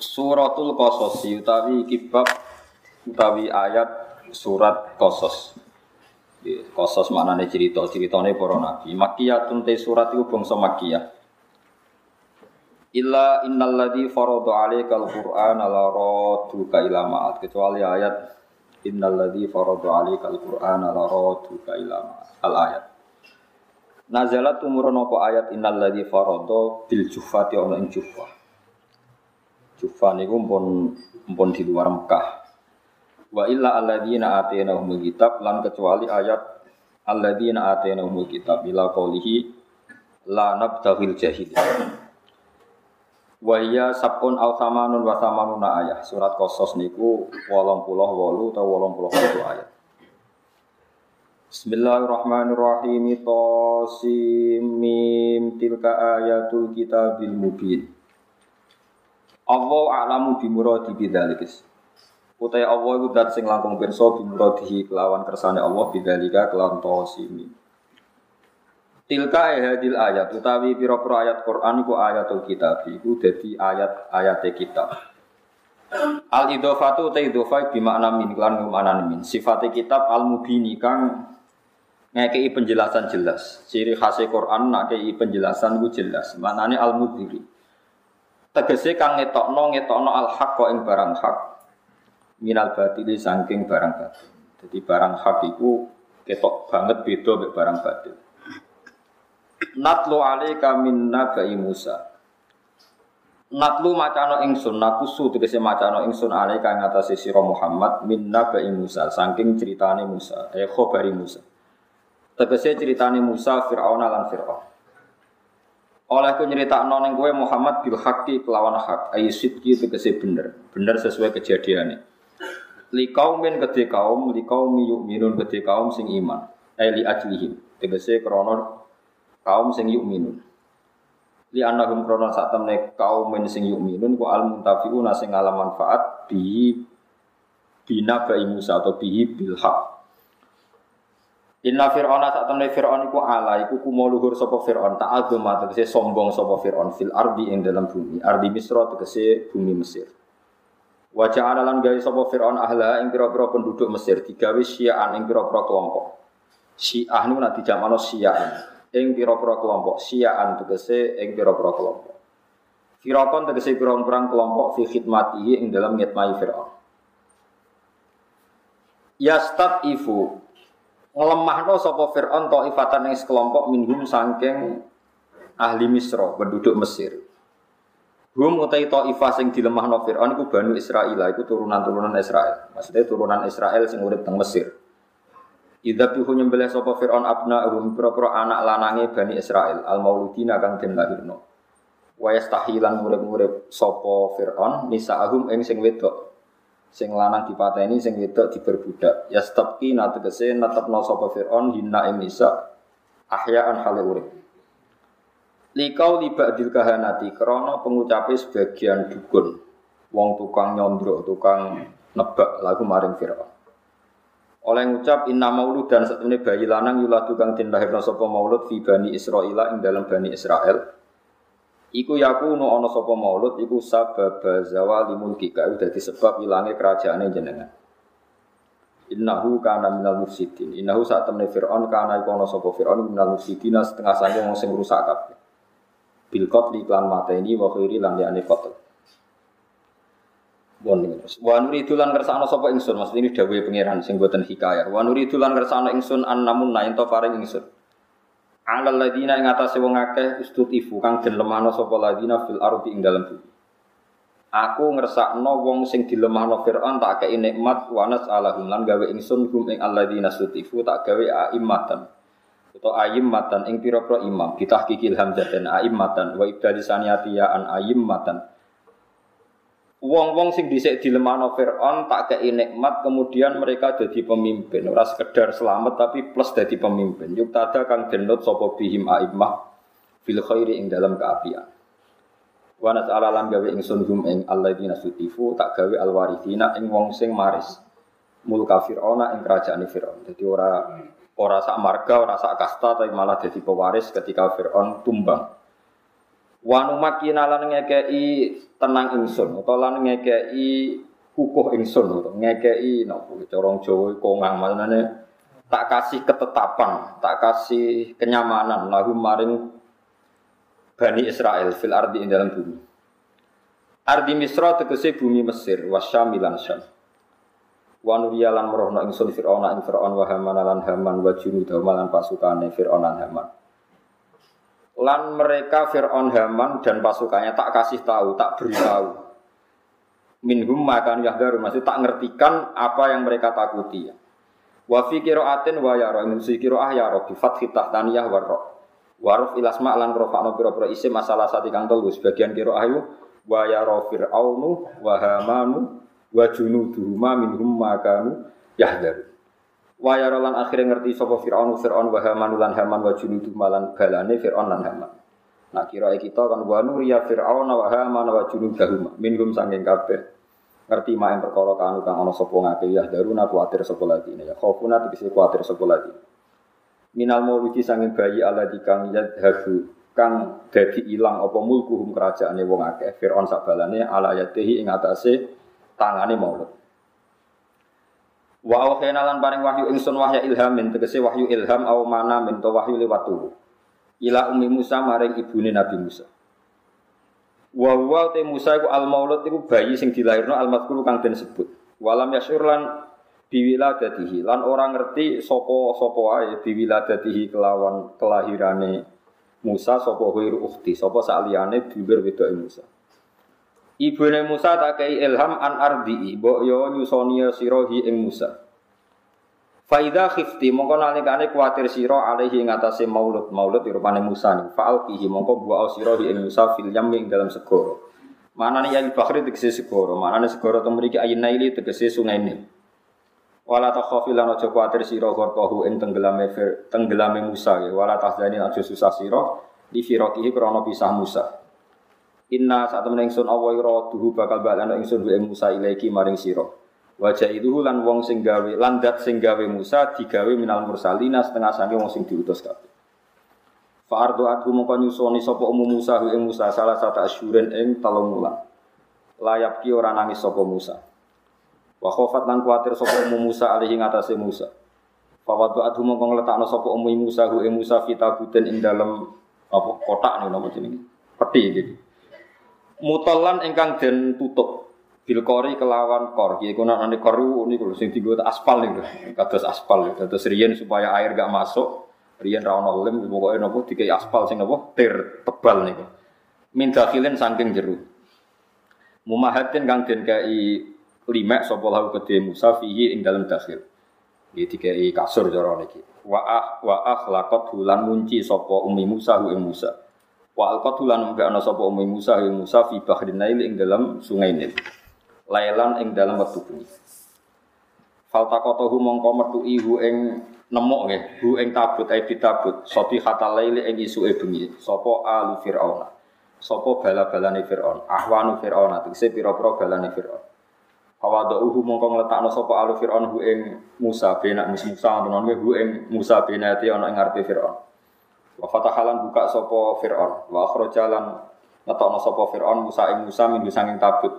Suratul Qasas utawi kibab utawi ayat surat Qasas. Qasas maknane cerita, ceritane para nabi. Makkiyatun te surat iku bangsa Makkiyah. Illa innal ladzi farada 'alaikal Qur'ana la raduka ila ma'at kecuali ayat innal ladzi farada 'alaikal Qur'ana la raduka ila. Al ayat. Nazalat umurun apa ayat innal ladzi farada bil jufati ana ing jufah. Jufa niku pun pun di luar Mekah. Wa illa alladzina atainahumul kitab lan kecuali ayat alladzina atainahumul kitab ila qoulihi la nabtaghil jahil. Wa iya sabun aw samanun wa samanuna ayat. Surat Qasas niku 88 utawa 88 ayat. Bismillahirrahmanirrahim. Tasim mim tilka ayatul kitabil mubin. Allah alamu bimuradi bidzalikis. Utai Allah iku dat sing langkung pirsa bimuradihi kelawan kersane Allah bidzalika kelawan tosimi. Tilka hadil ayat utawi pira-pira ayat Quran iku ayatul kitab iku dadi ayat-ayat kitab. Al idhofatu ta idhofa bi makna min lan min. Sifate kitab al mubini kang ngekei penjelasan jelas. Ciri khas Quran nak penjelasan ku jelas. Maknane al mudhiri tegese kang ngetokno ngetokno al haq kok ing barang hak minal batili saking barang batil. Jadi barang hak iku ketok banget beda mek barang batil. Natlu alaika min nabai Musa. Natlu macano ingsun nakusu tegese macano ingsun alaika ing atase sira Muhammad min nabai Musa saking ceritane Musa, eh khabari Musa. Tegese ceritane Musa Firaun lan Firaun. Oleh ku nyerita ning kowe Muhammad bil haqqi kelawan hak, ayi sidqi tegese bener, bener sesuai kejadiannya. Li kaumin kedhe kaum, li qaumi yu'minun kedhe kaum sing iman. Ai li ajlihim, tegese krana kaum sing yu'minun. Li annahum krana sak temne kaum sing yu'minun ku al muntafiquna sing ngalam manfaat bi bina bai Musa atau bihi bil haq. Inna fir'auna saat temen fir'aun iku ala iku kumo luhur sapa fir'aun ta'adzuma tegese sombong sapa fir'aun fil ardi ing dalam bumi ardi misra tegese bumi Mesir. Wajah lan gawe sapa fir'aun ahla ing pira-pira penduduk Mesir digawe syiaan ing pira-pira kelompok. Syiah niku nak dijamakno syiaan ing pira-pira kelompok syiaan tegese ing pira-pira kelompok. Firakon tegese pira-pira kelompok fi khidmatihi ing dalam ngitmai fir'aun. Yastat ifu ngelemahno sapa Fir'aun ifatan yang sekelompok minhum sangking ahli Misra, penduduk Mesir. Hum utai ta'ifah sing dilemahno Fir'aun iku Banu Israel, iku turunan-turunan Israel. Maksudnya turunan Israel sing urip teng Mesir. Idza bihu nyembelih sapa Fir'aun abna hum pira-pira anak lanange Bani Israel al mauludina kang den lahirno. Wa yastahilan murid-murid sapa Fir'aun nisa'ahum ing sing wedok sing lanang dipateni sing wedok diberbudak. Ya stepki nategese netepno sapa Firaun hinna nisa ahyaan hale urip. Likau liba dil kahanati krana pengucape sebagian dukun. Wong tukang nyondro tukang nebak lagu maring Firaun. Oleh ngucap inna maulud dan setemene bayi lanang yuladu kang den lahirna sapa maulud fi bani Israil ing dalam bani Israel Iku yakunu ana sapa maulud iku sabab zawali mulki ka dadi sebab ilange kerajaane jenengan. Innahu kana minal mufsidin. Innahu saat temne Fir'aun kana iku ana sapa Fir'aun minal mufsidin setengah wong sing rusak kabeh. Bil qatli lan mateni wa khairi lan liyane qatl. Bon terus. Wa kersane sapa ingsun, maksud ini dawuhe pangeran sing boten hikayat. Wa nuridu lan kersane ingsun an namun nain to paring ingsun. Alal ladina ing atase wong akeh istutifu kang den lemahno sapa ladina fil ardi ing dalem bumi. Aku ngersakno wong sing dilemahno Firaun tak kei nikmat wanas alahum lan gawe ingsun hum ing alladzina istutifu tak gawe aimmatan. Atau aimmatan ing pira-pira imam kitah kikil hamzah dan aimmatan wa ibdali saniyati ya an aimmatan. Wong-wong sing dhisik dilemano Firaun tak kei nikmat kemudian mereka jadi pemimpin. Ora sekedar selamat tapi plus jadi pemimpin. Yuk tada kang denut sapa bihim aimah fil khairi ing dalam keapian. Wa nas'ala lan gawe ingsun hum ing alladzina sutifu tak gawe alwarithina ing wong sing maris. Mulka Fir'auna ing kerajaan Fir'aun. Jadi ora ora sak marga, ora sak kasta tapi malah jadi pewaris ketika Fir'aun tumbang. Wanu makina lan ngekei tenang ingsun utawa lan ngekei kukuh ingsun ngekei napa corong Jawa kongang maknane tak kasih ketetapan, tak kasih kenyamanan lagu maring Bani Israel fil ardi ing dalam bumi. Ardi Misra tegese bumi Mesir wasyam milan syam. Wa nuriyalan merohno ingsun Fir'auna ing Fir'aun wa Haman lan Haman wa junudahu lan pasukane Fir'aun lan Haman lan mereka Fir'aun Haman dan pasukannya tak kasih tahu, tak beritahu. Minhum makan yahdaru masih tak ngertikan apa yang mereka takuti. Wa fi qiraatin wa yara min si qiraah ya bi fathi tahtaniyah wa ra. Waruf ilasma lan rofa'no pira-pira isim masalah sati kang telu sebagian qiraah yu wa yara fir'aunu wa hamanu wa junuduhuma minhum makanu yahdaru. Wa yara lan akhire ngerti sapa Firaun Firaun wa Haman lan Haman wa junudu malan balane Firaun lan Haman. Nah kira kita kan wa nuriya Firaun wa Haman wa junudahum minhum sanging kabeh. Ngerti main perkara kanu kang ana sapa ngake ya daruna kuwatir sapa lagi ya khofuna tegese kuwatir sapa lagi. Minal mawlidi sanging bayi ala dikang yadhabu kang dadi ilang apa mulkuhum kerajaane wong akeh Firaun sak balane ala yadihi ing atase tangane maulud. Wa awhayna lan paring wahyu ingsun wahya ilhamin tegese wahyu ilham au mana min to wahyu liwat turu. Ila ummi Musa maring ibune Nabi Musa. Wa wa te Musa iku al maulud iku bayi sing dilairno al mazkur kang den sebut. Walam yasyur lan biwiladatihi lan orang ngerti sapa sapa wae biwiladatihi kelawan kelahirane Musa sapa ghairu ukhti sapa saliyane dulur wedoke Musa. Ibune Musa tak kei ilham an ardi, mbok yo nyusoni sirohi ing Musa. Faida khifti mongko nalikane kuatir sira alaihi ing atase maulud maulud rupane Musa nih. Faal kihi mongko buah sirohi ing Musa fil yam ing dalam segoro. Mana nih yang bakhri tegese segoro, mana nih segoro temu mriki ayin naili tegese sungai Nil. Wala takhafi lan aja kuatir sira gorkohu ing tenggelame tenggelame Musa ya. Wala tahzani aja susah sira di firokihi krana pisah Musa. Inna saat temen ingsun Allah ira duhu bakal balana ingsun wa Musa ilaiki maring sira. Wajah itu lan wong sing gawe lan dat sing gawe Musa digawe minal mursalina setengah sange wong sing diutus kabeh. Fa ardu adu mongko nyusoni sapa umum Musa ing Musa salah satu asyuren ing telung wulan. Layap ki ora nangis sapa Musa. Wa khofat lan kuatir sapa umum Musa alihi ngatasé Musa. Fa wadu adu mongko ngletakno sapa umum Musa ing Musa fitabuten ing dalem apa kotak nih nama jenenge. Peti gitu mutolan ingkang den tutup bil kori kelawan kor iki kuna nane koru niku sing dienggo aspal niku kados aspal kados riyen supaya air gak masuk. Riyen ra ono lem pokoke napa dikai aspal sing napa tir tebal niku. Min dakhilin saking jero. Mumahatin kang den kai limek sapa lahu kedhe Musa fihi ing dalem dakhil. Iki dikai kasur cara niki wa ah wa akhlaqat hulan munci sapa umi Musa ing Musa Wa alqatu lan mbek ana sapa ummi Musa ing Musa fi bahrin Nail ing dalam sungai Nil. Lailan ing dalam wektu bengi. Faltaqatahu mongko metu ihu ing nemok nggih, hu ing tabut ai ditabut, soti hatal laili ing isuke bengi. Sapa alu Firauna. Sapa bala-balane Firaun, ahwanu Firauna, tegese pira-pira balane Firaun. Fawadauhu mongko ngletakno sapa alu Firaun hu ing Musa benak Musa ngono hu ing Musa benati ana ing ngarepe Firaun. Wa fatahalan buka sopo Fir'aun. Wa akhrajalan ngetokno sopo Fir'aun Musa ing Musa min sanging tabut.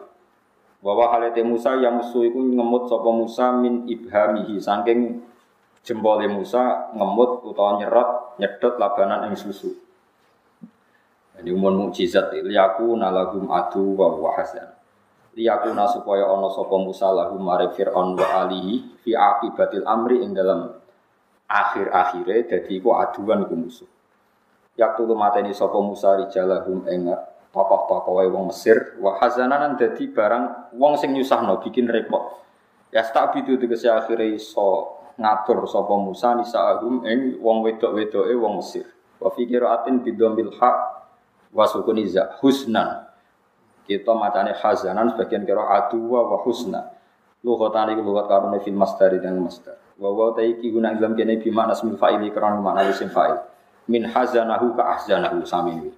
Wa wa halate Musa yang musuh iku ngemut sopo Musa min ibhamihi saking jempole Musa ngemut utawa nyerot nyedot labanan ing susu. Ini umur mukjizat liyaku nalagum adu wa wa hasan. Liyakuna supaya ana sapa Musa lahum mare Fir'aun wa alihi fi akibatil amri ing dalam akhir-akhire dadi iku aduan ku musuh. Yaktu mateni sapa Musa rijalahum ing tokoh-tokoh wong Mesir wa hazananan dadi barang wong sing nyusahno bikin repot. Ya tak bidu tegese akhire iso ngatur sapa Musa nisaahum ing wong wedok-wedoke wong Mesir. Wa fi qiraatin bidombil haq wa sukuniza husnan. Kita macane hazanan sebagian kira aduwa wa husna. Lughatan iki lughat karone fil masdar dan masdar. Wa wa ta iki guna dalam kene bi makna fa'ili karena makna isim fa'il. Min hazanahu ka ahzanahu sami.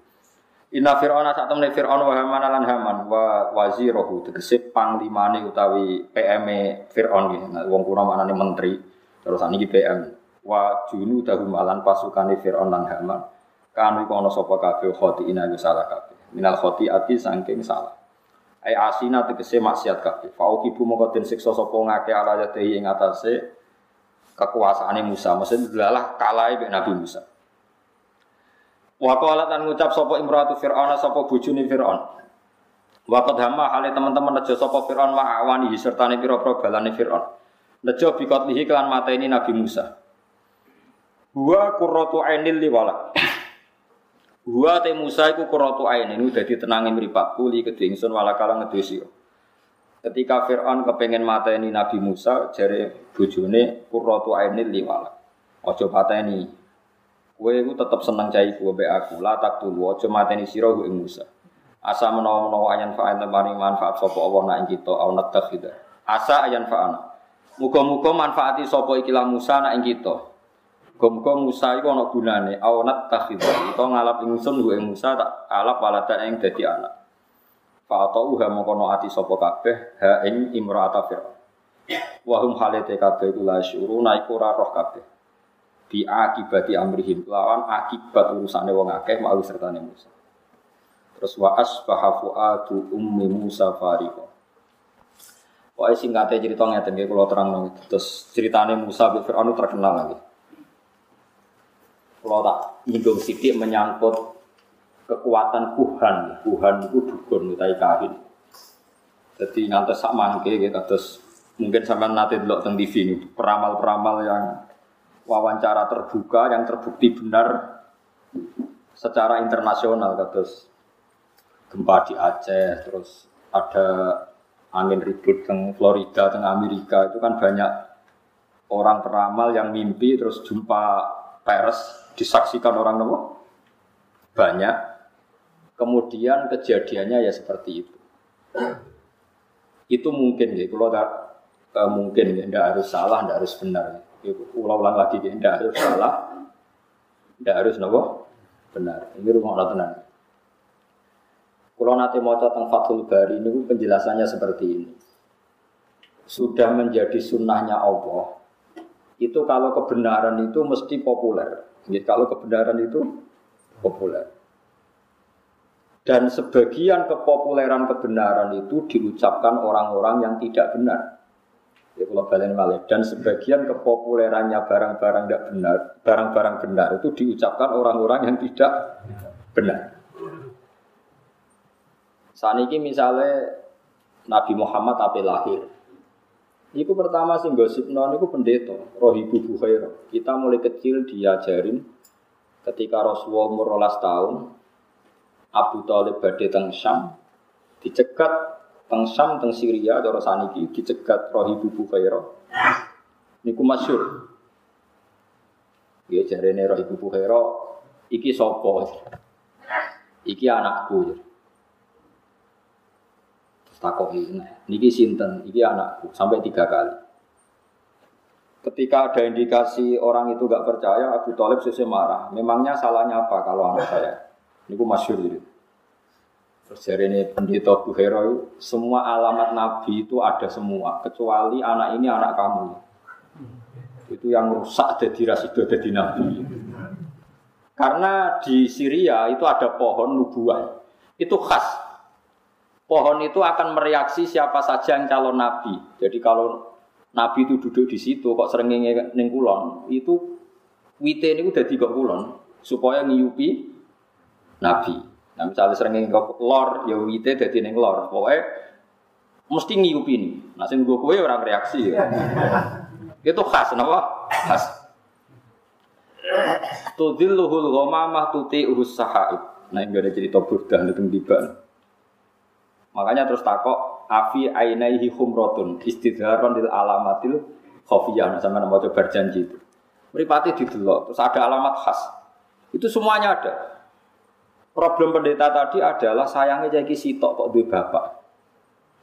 Inna fir'auna sak temne fir'aun wa haman lan haman wa wazirahu tegese panglimane utawi PM fir'aun iki. Nah, wong maknane menteri. Terus saniki PM. Wa junu dahu malan pasukane fir'aun lan haman. Kan iku ana sapa kabeh khoti ina salah kabeh. Minal khoti ati saking salah. Ai asina tegese maksiat kabeh. Fa ukibu mongko den siksa sapa ngake ala yatihi ing atase kekuasaane Musa. Maksudnya adalah kalah Nabi Musa. Wa qalat lan ngucap sapa imratu Fir'aun sapa bojone Fir'aun. Wa qad hama hale teman-teman nejo sapa Fir'aun wa awani sertane pira-pira balane Fir'aun. Nejo bikotlihi kelan mateni Nabi Musa. Wa qurratu ainil liwala. Wa te Musa iku qurratu ainin dadi tenange mripatku li kedhe ingsun wala kala ngedesi. Ketika Fir'aun kepengen mateni Nabi Musa, jare bojone qurratu ainil liwala. Ojo pateni, Kowe iku tetep seneng cai ku mbek aku. La tak tulu aja mateni sira Musa. Asa menawa-menawa ayan fa'an temani manfaat sapa Allah nak ing kita au natakhida. Asa ayan fa'ana. Muga-muga manfaati sapa ikilah Musa nak ing kita. Muga-muga Musa iku ana gunane au natakhida. Kita ngalap ingsun ing Musa tak alap walada ing dadi anak. Fa atau uha mongko ati sapa kabeh ha ing imra'ata fir'aun. Wa hum halate kabeh iku la syuruna iku ora roh kabeh bi akibati amrihim lawan akibat urusane wong akeh mau sertane Musa. Terus wa asbaha fuatu ummi Musa fariqo. Pokoknya singkatnya cerita ngeten nggih kula terang Terus ceritane Musa bin Fir'aun terkenal lagi. Kalau tak nyinggung sidik menyangkut kekuatan Tuhan, Tuhan itu dukun utai kahin. Jadi ngantos sak mangke gitu, terus mungkin sampai nanti delok teng TV ini peramal-peramal yang wawancara terbuka yang terbukti benar secara internasional terus gempa di Aceh terus ada angin ribut di Florida di Amerika. Itu kan banyak orang peramal yang mimpi terus jumpa pers disaksikan orang nopo? Banyak. Kemudian kejadiannya ya seperti itu. Itu mungkin ya. Kalau eh, mungkin ya. Tidak harus salah tidak harus benar ulang-ulang lagi tidak harus salah, tidak harus nopo benar. Ini rumah Allah tenang. Kalau nanti mau tentang Fathul Bari ini penjelasannya seperti ini. Sudah menjadi sunnahnya Allah. Itu kalau kebenaran itu mesti populer. Jadi kalau kebenaran itu populer. Dan sebagian kepopuleran kebenaran itu diucapkan orang-orang yang tidak benar. Ya kalau balen malih. Dan sebagian kepopulerannya barang-barang tidak benar, barang-barang benar itu diucapkan orang-orang yang tidak benar. Saat ini misalnya Nabi Muhammad apa lahir. Iku pertama sing gosip non iku pendeta, Rohibu Bukhairah. Kita mulai kecil diajarin ketika Rasulullah umur tahun, Abu Talib badhe teng Syam, dicegat teng Syam teng Syria cara saniki dicegat Rohibu Bukhaira. Niku masyhur. Ya jarene Rohibu Bukhaira iki sapa? Iki anakku. Terus takoki, nah, niki sinten? Iki anakku sampai tiga kali. Ketika ada indikasi orang itu gak percaya, Abu Talib sesuai marah. Memangnya salahnya apa kalau anak saya? Niku masyhur gitu. Terus dari ini pendeta Buhero, semua alamat Nabi itu ada semua, kecuali anak ini anak kamu. Itu yang rusak jadi rasidu jadi Nabi. Karena di Syria itu ada pohon nubuah, itu khas. Pohon itu akan mereaksi siapa saja yang calon Nabi. Jadi kalau Nabi itu duduk di situ, kok sering neng kulon, itu wite ini udah tiga kulon supaya ngiyupi Nabi. Nah misalnya sering ngingkop lor, ya wite jadi neng lor. Pokoknya mesti ngiupin. Nah sing gue kue orang reaksi ya. Itu khas, kenapa? Khas. Tudilluhul ghamamah tuti urus sahaib. Nah ini ada cerita burdah itu tiba. Makanya terus takok afi ainaihi humrotun istidharon lil alamatil khafiyah nah, sama nama coba janji itu. Meripati didelok terus ada alamat khas. Itu semuanya ada. Problem pendeta tadi adalah sayangnya jadi sitok kok duwe bapak.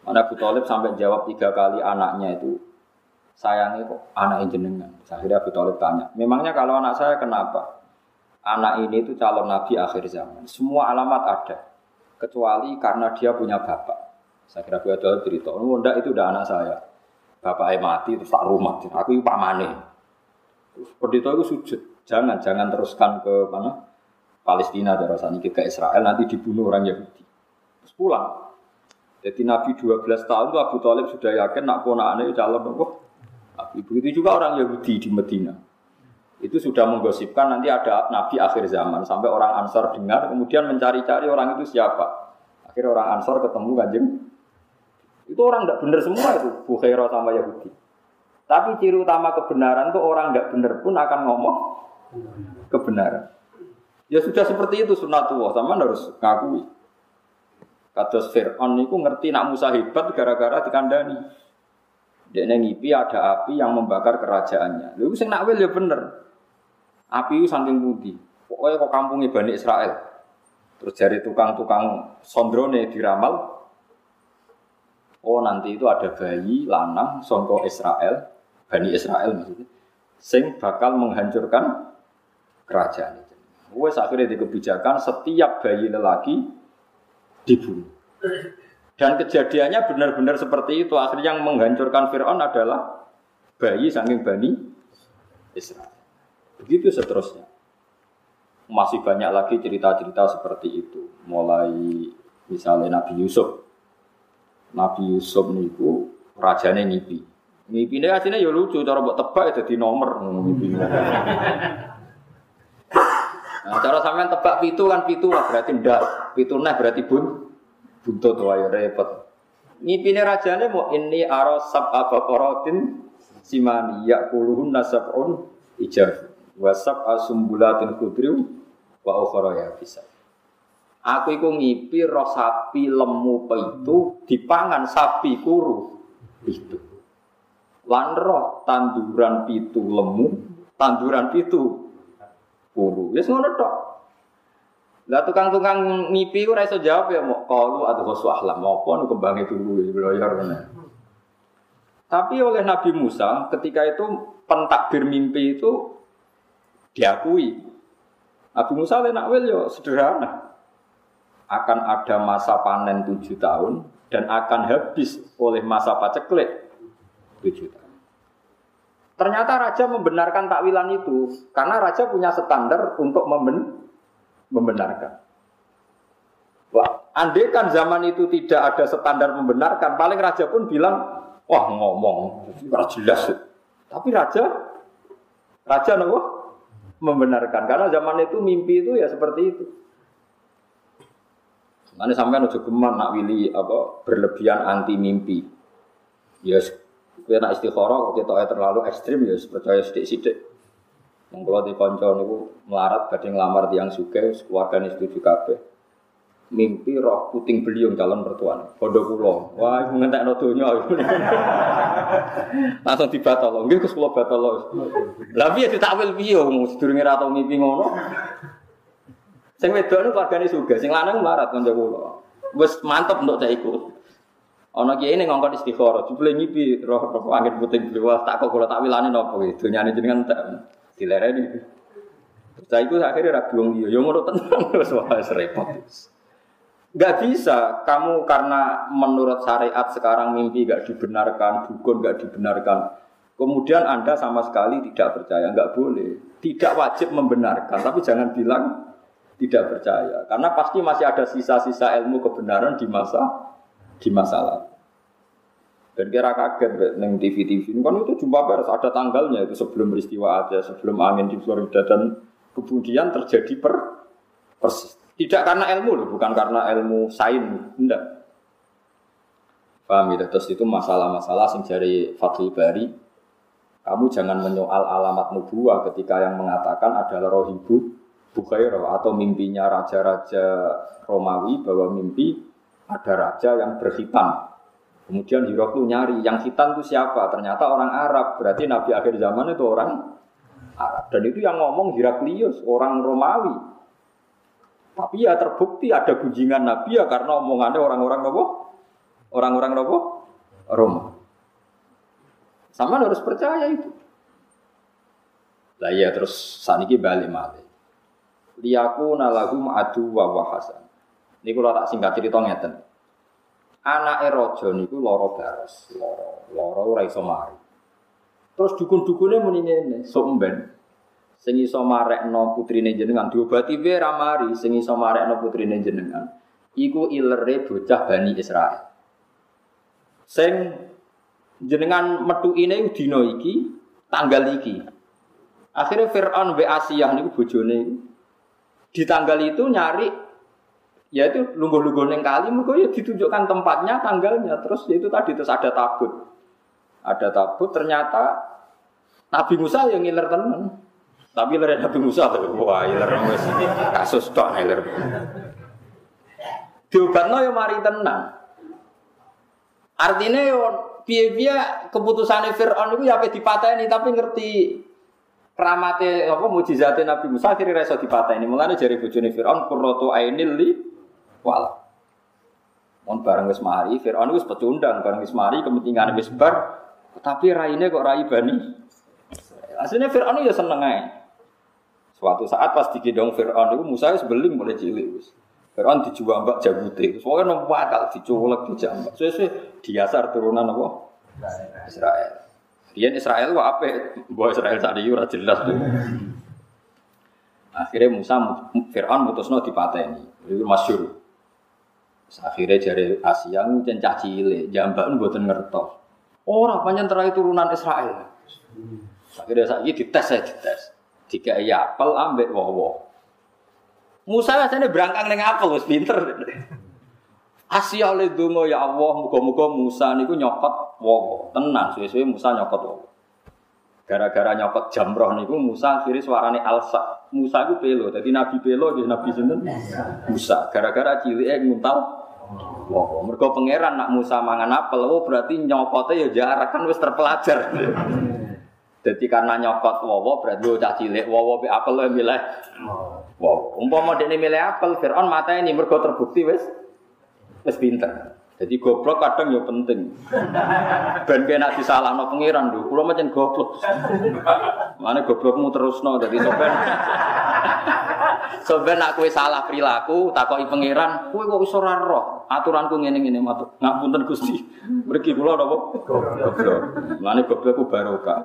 Mana Abu Talib sampai jawab tiga kali anaknya itu sayangnya kok anak jenengan. Akhirnya Abu Talib tanya, memangnya kalau anak saya kenapa? Anak ini itu calon nabi akhir zaman. Semua alamat ada, kecuali karena dia punya bapak. Saya kira Abu Talib cerita, oh enggak itu udah anak saya. Bapaknya mati terus tak rumah, aku itu pamane. Pendeta itu sujud, jangan jangan teruskan ke mana? Palestina cara sana ke Israel nanti dibunuh orang Yahudi. Terus pulang. Jadi Nabi 12 tahun itu Abu Talib sudah yakin nak aneh calon apa? Nabi. Begitu juga orang Yahudi di Medina. Itu sudah menggosipkan nanti ada Nabi akhir zaman. Sampai orang Ansor dengar, kemudian mencari-cari orang itu siapa. Akhirnya orang Ansor ketemu kanjeng. Itu orang tidak benar semua itu, Bukhairah sama Yahudi. Tapi ciri utama kebenaran itu orang tidak benar pun akan ngomong kebenaran. Ya sudah seperti itu sunatullah, sama harus ngakui. Kados Fir'aun itu ngerti nak Musa hebat gara-gara dikandani. Dia ngipi ada api yang membakar kerajaannya. Lalu sing nakwil ya bener. Api itu saking budi. Pokoknya kok kampungnya Bani Israel. Terus dari tukang-tukang sondrone diramal. Oh nanti itu ada bayi lanang songko Israel, Bani Israel maksudnya, sing bakal menghancurkan kerajaan. Wes akhirnya di kebijakan setiap bayi lelaki dibunuh. Dan kejadiannya benar-benar seperti itu. Akhirnya yang menghancurkan Fir'aun adalah bayi saking bani Israel. Begitu seterusnya. Masih banyak lagi cerita-cerita seperti itu. Mulai misalnya Nabi Yusuf. Nabi Yusuf niku rajanya ngipi. Ngipi ini aslinya ya lucu, cara buat tebak ya jadi nomor. Ngipi. Nah, cara sampean tebak pitu kan pitu lah berarti ndak. Pitu nah berarti bun buntut wae repot. Ngipine rajane mau ini aro sab abaqaratin simani yakuluhun nasabun ijab wa sab asumbulatin kudriu wa ukhra ya bisa. Aku iku ngipi roh sapi lemu itu dipangan sapi kuru itu. Lan roh tanduran pitu lemu, tanduran pitu kuru. Ya ngono tok. Lah tukang-tukang ngipi ora iso jawab ya mau kalu atau khosu ahlam apa nu kembange turu belajar Tapi oleh Nabi Musa ketika itu pentakbir mimpi itu diakui. Nabi Musa le nakwil yo sederhana. Akan ada masa panen tujuh tahun dan akan habis oleh masa paceklik tujuh tahun. Ternyata raja membenarkan takwilan itu karena raja punya standar untuk memben membenarkan. Wah, andai kan zaman itu tidak ada standar membenarkan, paling raja pun bilang, wah ngomong, jelas. Tapi raja, raja nopo membenarkan karena zaman itu mimpi itu ya seperti itu. Mana sampai nuju geman nak willy apa berlebihan anti mimpi. Ya Kowe nak istikharah kok ketoke terlalu ekstrim ya percaya sithik-sithik. Wong kula di kanca niku melarat badhe nglamar tiyang sugih, keluargane setuju kabeh. Mimpi roh puting beliung calon mertuane. Bondo kula. Wah, ngentekno donya. Langsung dibatal. Nggih Gus kula batal. Lah piye ditakwil piye wong sedurunge ra tau mimpi ngono. Sing wedok niku keluargane sugih, sing lanang melarat kanca kula. Wis mantep untuk saya ikut. Ana kiai ning ngongkon istikharah, jebule ngipi roh roh angin puting beliau tak kok kula tak wilane napa iki donyane jenengan tak dilereni. Saya itu akhirnya ragu wong dia, yang ngono tenang terus wah repot. Gak bisa kamu karena menurut syariat sekarang mimpi gak dibenarkan, dukun gak dibenarkan. Kemudian Anda sama sekali tidak percaya, nggak boleh. Tidak wajib membenarkan, tapi jangan bilang tidak percaya. Karena pasti masih ada sisa-sisa ilmu kebenaran di masa di masa lalu. Dan kira kaget neng TV TV kan itu jumpa pers ada tanggalnya itu sebelum peristiwa aja sebelum angin di Florida dan kemudian terjadi per persis. Tidak karena ilmu loh, bukan karena ilmu sains, enggak. Paham ya? Terus itu masalah-masalah sing dari Fathul Bari. Kamu jangan menyoal alamat nubuah ketika yang mengatakan adalah rohibu Bukhairah atau mimpinya raja-raja Romawi bahwa mimpi ada raja yang berhitam. Kemudian Hiroklu nyari, yang hitam itu siapa? Ternyata orang Arab. Berarti Nabi akhir zaman itu orang Arab. Dan itu yang ngomong Heraklius, orang Romawi. Tapi ya terbukti ada gunjingan Nabi ya karena omongannya orang-orang nopo, orang-orang nopo, Roma. Sama harus percaya itu. Lah ya terus saniki balik mati. Liyaku nalagu ma'adu wa wahasan. Ini kalau tak singkat cerita ngeten. Anak erojo niku loro baros, loro, loro ora iso mari. Terus dukun-dukune muni ngene, sok mben. Sing iso marekno putrine jenengan diobati wae ra mari, sing iso marekno putrine jenengan. Iku ilere bocah Bani Israel. Sing jenengan metu ini dina iki, tanggal iki. Akhirnya Fir'aun wa Asiyah niku bojone di tanggal itu nyari ya itu lungguh-lungguh neng kali mereka ya ditunjukkan tempatnya tanggalnya. Terus ya itu tadi terus ada tabut. Ada tabut ternyata Nabi Musa yang ngiler tenan. Tapi ngiler Nabi Musa tuh wah ngiler wis. Kasus tok ngiler. Diobatno ya mari tenang artinya yo piye-piye keputusannya Fir'aun itu ya dipateni tapi ngerti keramate apa mujizate Nabi Musa akhirnya reso dipateni. Mulane jari bojone Fir'aun qurratu ainil li wala. Mon bareng wis mari, Firaun wis pecundang bareng wis mari kepentingan wis bar, tapi raine kok rai bani. Aslinya Firaun ya seneng ae. Suatu saat pas digendong Firaun itu Musa wis beling mulai cilik wis. Firaun mbak jabute. Soalnya nopo akal diculek dijambak. Suwe-suwe diasar turunan apa? Israel. Dia Israel kok apa? Bahwa Israel saat itu jelas. Akhirnya Musa Fir'aun mutusno dipateni. Itu masyur. Akhirnya jari Asia ngucen cah cilik, jambak mboten ngertos. Ora panjang terakhir turunan Israel. Akhirnya saiki dites saya dites. Tiga iya apel ambek wowo. Musa rasanya berangkang dengan apel wis pinter. Asia le donga ya Allah, muga-muga Musa niku nyokot wowo. Tenang, suwe-suwe Musa nyokot wowo. Gara-gara nyokot jamroh niku Musa akhirnya suarane alsa. Musa itu pelo, jadi Nabi pelo, jadi Nabi sinten Musa. Gara-gara cilik nguntal Wah, mereka pangeran nak Musa mangan apel, oh berarti nyokotnya ya jarak kan wis terpelajar. Jadi karena nyokot wowo berarti lo cah cilik wowo be apel lo milih. Wow, umpama dia milih apel, Fir'aun mata ini mereka terbukti wis wis pinter. Jadi goblok kadang ya penting. Ben kena no pangeran lho, kula macam goblok. Mana goblokmu terusno dadi sopen. Soben nak kue salah perilaku, takoki pangeran, kue kok iso ora roh. Aturanku ngene-ngene matur. Ngapunten Gusti. Mriki kula napa? Goblok. Mulane goblok ku barokah.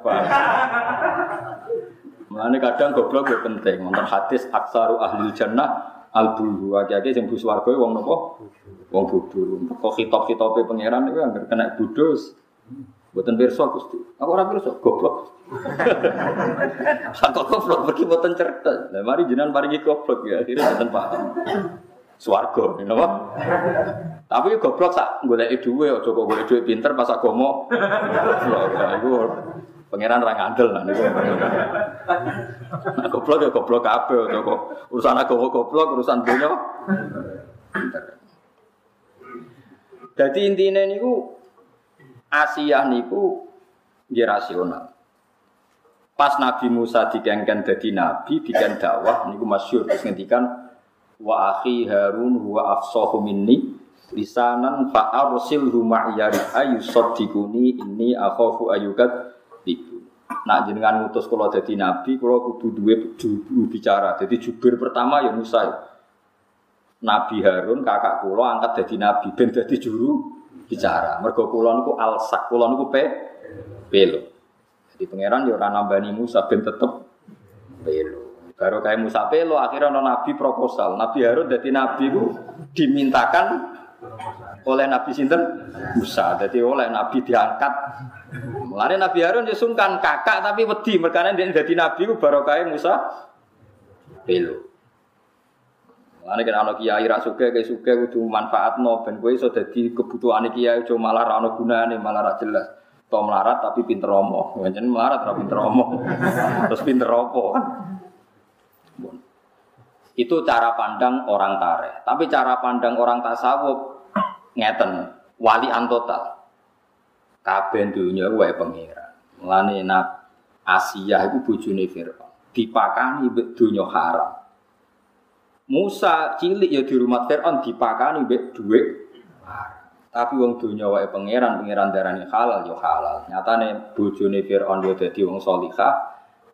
Mulane kadang goblok ya penting. Wonten hadis aksaru ahli jannah al bulu. Akeh-akeh sing bu swarga wong napa? Wong bodho. Kok hitop-hitope pangeran iku anggere kena budus. Buatan pirsa Gusti. Aku ora pirsa, goblok. Saka goblok pergi buatan cerdas. Lah mari jenengan paringi goblok ya, akhirnya buatan paham. Swarga, napa? Tapi goblok sak goleki dhuwit aja kok golek dhuwit pinter pas agama. Goblok iku pangeran ra ngandel nah niku. Nah, goblok ya goblok kabeh aja kok urusan agama goblok, urusan dunya. Jadi intinya niku Asia niku dia rasional. Pas Nabi Musa dikengken dadi nabi, diken dakwah niku masyhur terus ngendikan wa akhi Harun huwa afsahu minni lisanan fa arsilhu ma'yari ayusaddiquni inni akhafu ayukat ibu. Nak jenengan ngutus kula dadi nabi, kula kudu duwe bicara. Jadi jubir pertama ya Musa. Nabi Harun kakak kula angkat dadi nabi ben dadi juru bicara. Mergo kula niku alsak, kula niku pe pelo. Jadi pangeran yo ora nambani Musa ben tetep pelo. Baru kayak Musa pelo, akhirnya ono Nabi proposal. Nabi Harun jadi Nabi ku dimintakan oleh Nabi Sinten Musa. Jadi oleh Nabi diangkat. Mulane Nabi Harun ya sungkan kakak tapi wedi merkane dia jadi Nabi ku baru kayak Musa pelo. Ane kena anak kiai rak suge kayak suge kudu manfaatno ben kowe iso dadi kebutuhane kiai aja malah ra ono gunane malah ra jelas. To melarat tapi pinter omong. Pancen melarat ra pinter omong. Terus pinter opo kan. Itu cara pandang orang tare. Tapi cara pandang orang tasawuf ngeten, wali antotal. Kabeh dunya pangeran. Mulane nak Asia iku bojone Firaun. Dipakani dunya haram. Musa cilik ya di rumah Fir'aun dipakani mbek dhuwit. Tapi wong donya wae pangeran, pangeran darani halal ya halal. Nyatane bojone Fir'aun ya dadi wong salihah,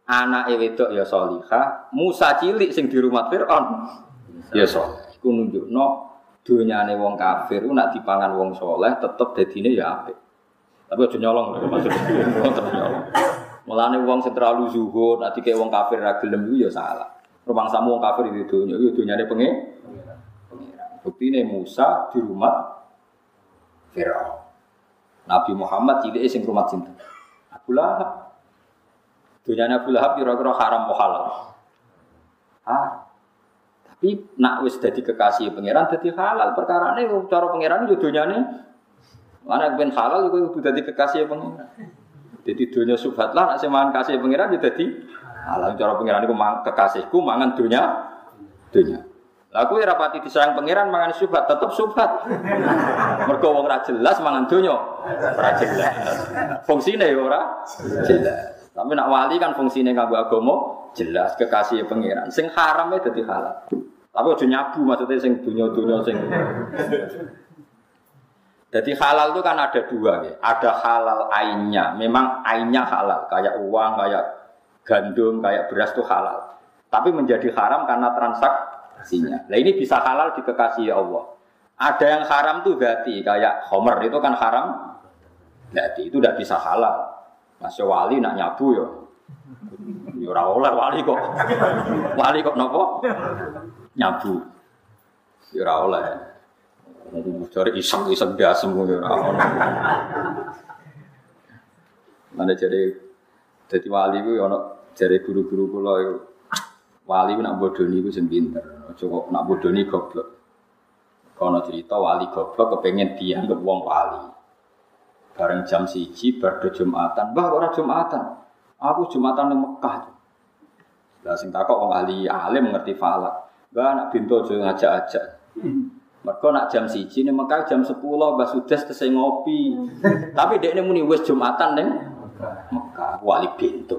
anake wedok ya salihah, Musa cilik sing di rumah Fir'aun ya saleh. Iku nunjukno donyane wong kafir nak dipangan wong saleh tetep dadine ya apik. Tapi aja nyolong lho maksudnya. Tetep nyolong. Mulane wong sing terlalu zuhud, nek dikek wong kafir ra gelem ya salah. Rumang samu wong kafir itu dunia, itu dunyane pengen. Bukti ini Musa di rumah Fir'aun. Nabi Muhammad cilik sing rumah cinta. Abu Lahab. Dunyane Abu Lahab kira-kira haram halal. Ah. Tapi nak wis dadi kekasih pangeran dadi halal. Perkara ini cara pangeran itu dunyane mana ben halal itu dadi kekasih pangeran. Jadi dunia subhat lah, nak kasih pangeran dadi Alam cara pangeran iku kekasihku mangan dunia dunia. Lah kowe ora pati disayang pangeran mangan subhat tetep subhat. Mergo wong ora jelas mangan dunia ora jelas. Fungsine ya ora jelas. Tapi nak wali kan fungsine kanggo agama jelas kekasih pangeran. Sing haram e dadi halal. Tapi aja nyabu maksudnya sing dunia-dunia sing jadi halal itu kan ada dua ya. Ada halal ainnya. Memang ainnya halal. Kayak uang, kayak gandum kayak beras itu halal. Tapi menjadi haram karena transaksinya. Nah ini bisa halal di kekasih Allah. Ada yang haram tuh berarti kayak homer itu kan haram. Berarti itu tidak bisa halal. Masih wali nak nyabu ya. Ya oleh wali kok. Wali kok nopo? Nyabu. Ya oleh. Cari iseng-iseng dia semua ya Mana jadi jadi wali itu ya dari guru-guru kula itu wali nak bodoni itu sing pinter. Aja kok nak bodoni goblok. Kono cerita wali goblok kepengen dianggap wong wali. Bareng jam siji berdo Jumatan. Mbah ora Jumatan. Aku Jumatan di Mekah. Lah sing takok wong ahli alim ngerti falak. Mbah nak bintu aja ngajak-ajak. Mereka nak jam siji nih Mekah jam sepuluh Mbah sudah selesai ngopi. Tapi dia ini muni wes Jumatan neng Mekah wali pintu.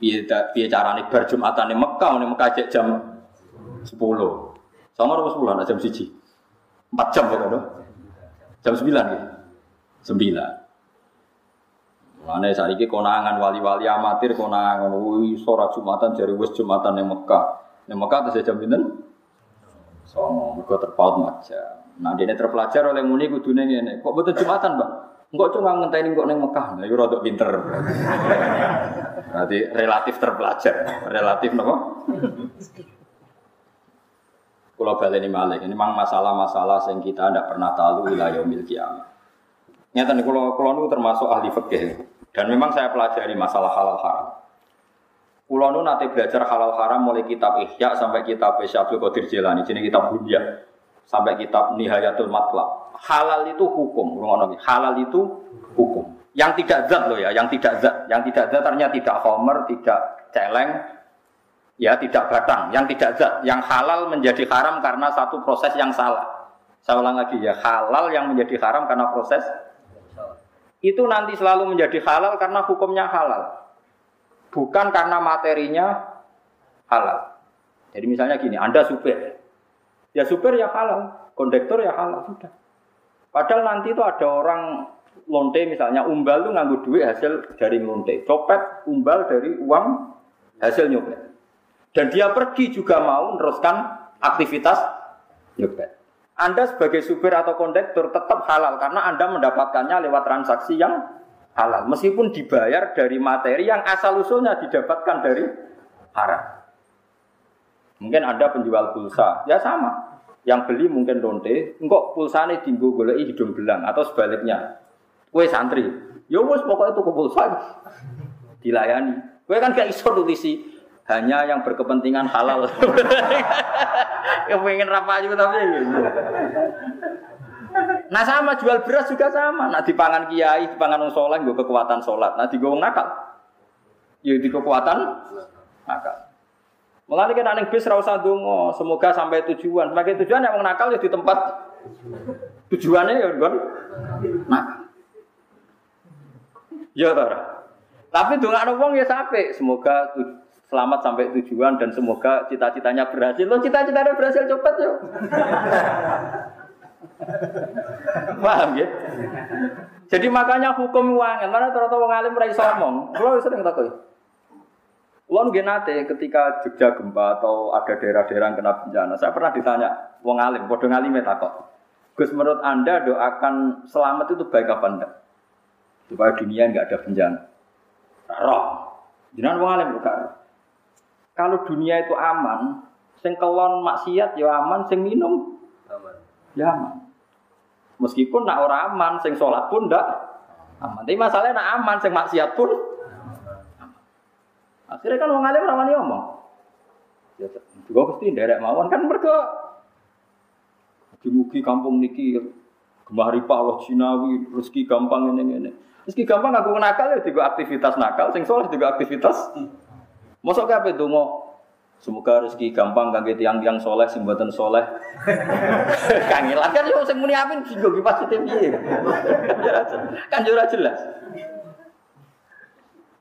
Piye piye carane bar Jumatan ning Mekah ning Mekah cek jam 10. Sama apa 10 nak jam 1. 4 jam lho. Jam 9 gitu. 9. Mana saiki konangan wali-wali amatir konangan wih surat Jumatan dari wis Jumatan ning Mekah. Ning Mekah terus jam pinten? Sono, mergo terpaut macam. Nah, dia terpelajar oleh muni kudune ngene. Kok betul Jumatan, Bang? Enggak cuma ngenteni kok ning Mekah. Nah, iku rada pinter. Berarti relatif terpelajar. Relatif napa? Kalau baleni malih, ini memang masalah-masalah yang kita tidak pernah tahu wilayah yaumil kiamat. Nyata nih, kalau kalau termasuk ahli fikih dan memang saya pelajari masalah halal haram. Kulo nu nanti belajar halal haram mulai kitab Ihya sampai kitab Syabdul Qadir Jilani, jadi kitab Bunya sampai kitab Nihayatul Matlab halal itu hukum, halal itu hukum. Yang tidak zat loh ya, yang tidak zat, yang tidak zat ternyata tidak homer, tidak celeng, ya tidak batang, yang tidak zat, yang halal menjadi haram karena satu proses yang salah. Saya ulang lagi ya, halal yang menjadi haram karena proses itu nanti selalu menjadi halal karena hukumnya halal, bukan karena materinya halal. Jadi misalnya gini, Anda supir, ya supir ya halal, kondektor ya halal sudah. Padahal nanti itu ada orang lonte misalnya umbal itu nganggu duit hasil dari lonte, copet umbal dari uang hasil nyopet. Dan dia pergi juga mau meneruskan aktivitas nyopet. Anda sebagai supir atau kondektur tetap halal karena Anda mendapatkannya lewat transaksi yang halal. Meskipun dibayar dari materi yang asal usulnya didapatkan dari haram. Mungkin Anda penjual pulsa, ya sama. Yang beli mungkin lonte, engkau pulsane tinggu golek hidung belang atau sebaliknya. Kue santri, ya wes pokoknya tuku pulsa dilayani. Kue kan gak iso tulisi hanya yang berkepentingan halal. yang pengen apa juga tapi Nah sama jual beras juga sama. Nah di pangan kiai, di pangan soleh, gue kekuatan sholat. Nah di gue nakal, ya di kekuatan nakal. Mulane kan ning bis ra donga, semoga sampai tujuan. Sebagai tujuan yang nakal ya di tempat tujuannya ya kan. Nah. Ya ta. Tapi dongakno wong ya sampai semoga selamat sampai tujuan dan semoga cita-citanya berhasil. Lo cita-citanya berhasil cepat yuk. Paham ya? Jadi makanya hukum uang, mana ternyata wong alim ora iso ngomong. Kulo sering takut. Kulo nggih nate ketika Jogja gempa atau ada daerah-daerah yang kena bencana, saya pernah ditanya wong alim, padha ngalime takut. Gus menurut Anda doakan selamat itu baik apa enggak? Supaya dunia enggak ada bencana. Roh. Jangan wong alim bukan. Kalau dunia itu aman, sing kelon maksiat ya aman, sing minum aman. Ya aman. Meskipun nak orang aman, sing sholat pun ndak aman. Tapi masalahnya nak aman, sing maksiat pun. Akhirnya kan orang alim ramani ngomong. Ya, juga pasti derek mawon kan mereka Mugi kampung niki gemah ripah Allah Cinawi, rezeki gampang ini ini. Rezeki gampang aku nakal ya juga aktivitas nakal, sing soleh juga aktivitas. Apa itu mau Semoga rezeki gampang kangge tiang-tiang soleh sing soleh. Kangelan kan yo sing muni amin go positif piye. kan yo jelas.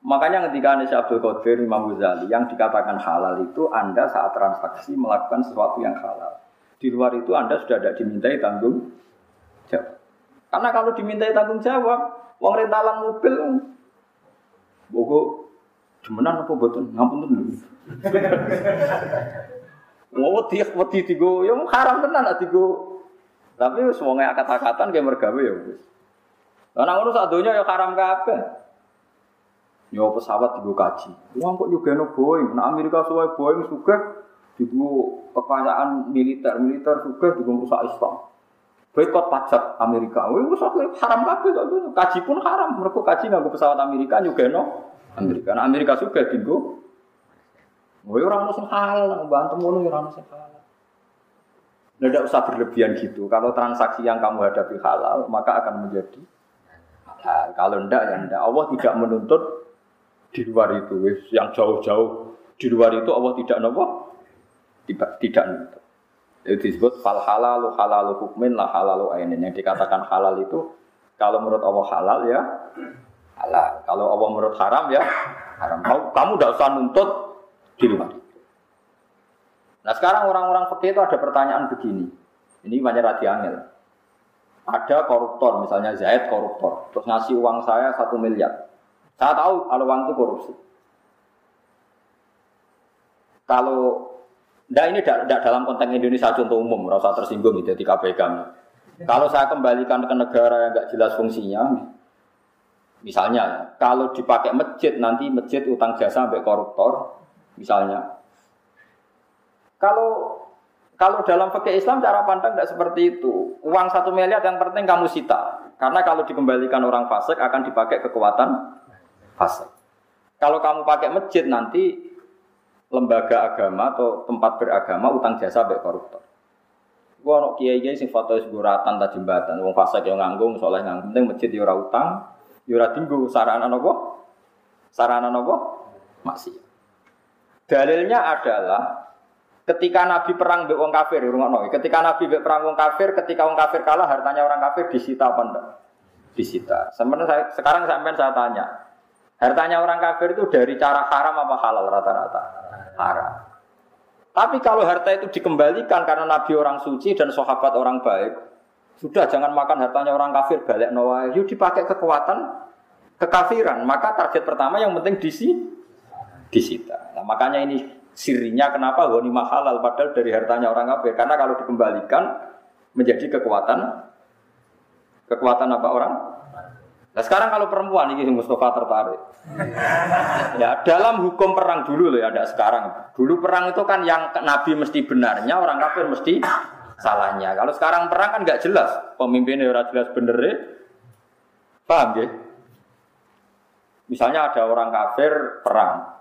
Makanya ketika Anies Abdul Qadir Imam Ghazali yang dikatakan halal itu Anda saat transaksi melakukan sesuatu yang halal. Di luar itu Anda sudah tidak dimintai tanggung jawab. Karena kalau dimintai tanggung jawab, uang rentalan mobil, bogo, cuman apa betul? Ngampun tuh Mau wedi wedi tigo, ya haram tenan lah tigo. Tapi semuanya kata-kata kayak mergawe ya nang ngono sak donya ya haram kabeh. Ya pesawat tigo kaji. Wong kok juga no Boeing, nah Amerika suwe Boeing juga tigo kekayaan militer, militer juga tigo rusak Islam. Boykot pajak Amerika, wih rusak haram kabeh Kaji pun haram, mereka kaji nganggo pesawat Amerika juga no Amerika. Nah Amerika juga Oh, ya orang sing halal, bantu mulu ya orang sing halal. Nah, tidak usah berlebihan gitu. Kalau transaksi yang kamu hadapi halal, maka akan menjadi halal. Kalau tidak, ya tidak. Allah tidak menuntut di luar itu. Yang jauh-jauh di luar itu Allah tidak nopo, tidak, tidak. Itu disebut fal halalu halalu hukmin lah halalu ainin. Yang dikatakan halal itu kalau menurut Allah halal ya halal. Kalau Allah menurut haram ya haram. Kamu tidak usah nuntut di luar Nah sekarang orang-orang fakir itu ada pertanyaan begini. Ini banyak radi angel. Ada koruptor, misalnya Zaid koruptor, terus ngasih uang saya satu miliar. Saya tahu kalau uang itu korupsi. Kalau Nah ini tidak dalam konteks Indonesia contoh umum, rasa tersinggung gitu di KPK. Kalau saya kembalikan ke negara yang nggak jelas fungsinya, misalnya kalau dipakai masjid nanti masjid utang jasa sampai koruptor, misalnya. Kalau kalau dalam fakir Islam cara pandang tidak seperti itu. Uang satu miliar yang penting kamu sita. Karena kalau dikembalikan orang fasik akan dipakai kekuatan fasik. Kalau kamu pakai masjid nanti lembaga agama atau tempat beragama utang jasa sampai koruptor. Gua nok kiai kiai sing foto seguratan tak jembatan, wong fasik yang nganggung, soleh nganggung, penting masjid di ora utang, di ora tinggu sarana nopo, sarana nopo, masih. Dalilnya adalah ketika Nabi perang dengan orang kafir, no. ketika Nabi perang wong kafir, ketika wong kafir kalah hartanya orang kafir disita apa enggak? Disita. Sebenarnya sekarang sampai saya tanya, hartanya orang kafir itu dari cara haram apa halal rata-rata? Haram. Tapi kalau harta itu dikembalikan karena Nabi orang suci dan sahabat orang baik, sudah jangan makan hartanya orang kafir balik nawa, yuk dipakai kekuatan kekafiran. Maka target pertama yang penting disi disita. Nah, makanya ini sirinya kenapa ghanimah halal padahal dari hartanya orang kafir. Karena kalau dikembalikan menjadi kekuatan kekuatan apa orang? Nah sekarang kalau perempuan ini Mustafa tertarik. ya dalam hukum perang dulu loh ya, ada sekarang. Dulu perang itu kan yang Nabi mesti benarnya, orang kafir mesti salahnya. Kalau sekarang perang kan nggak jelas, pemimpinnya orang jelas bener Paham ya? Misalnya ada orang kafir perang,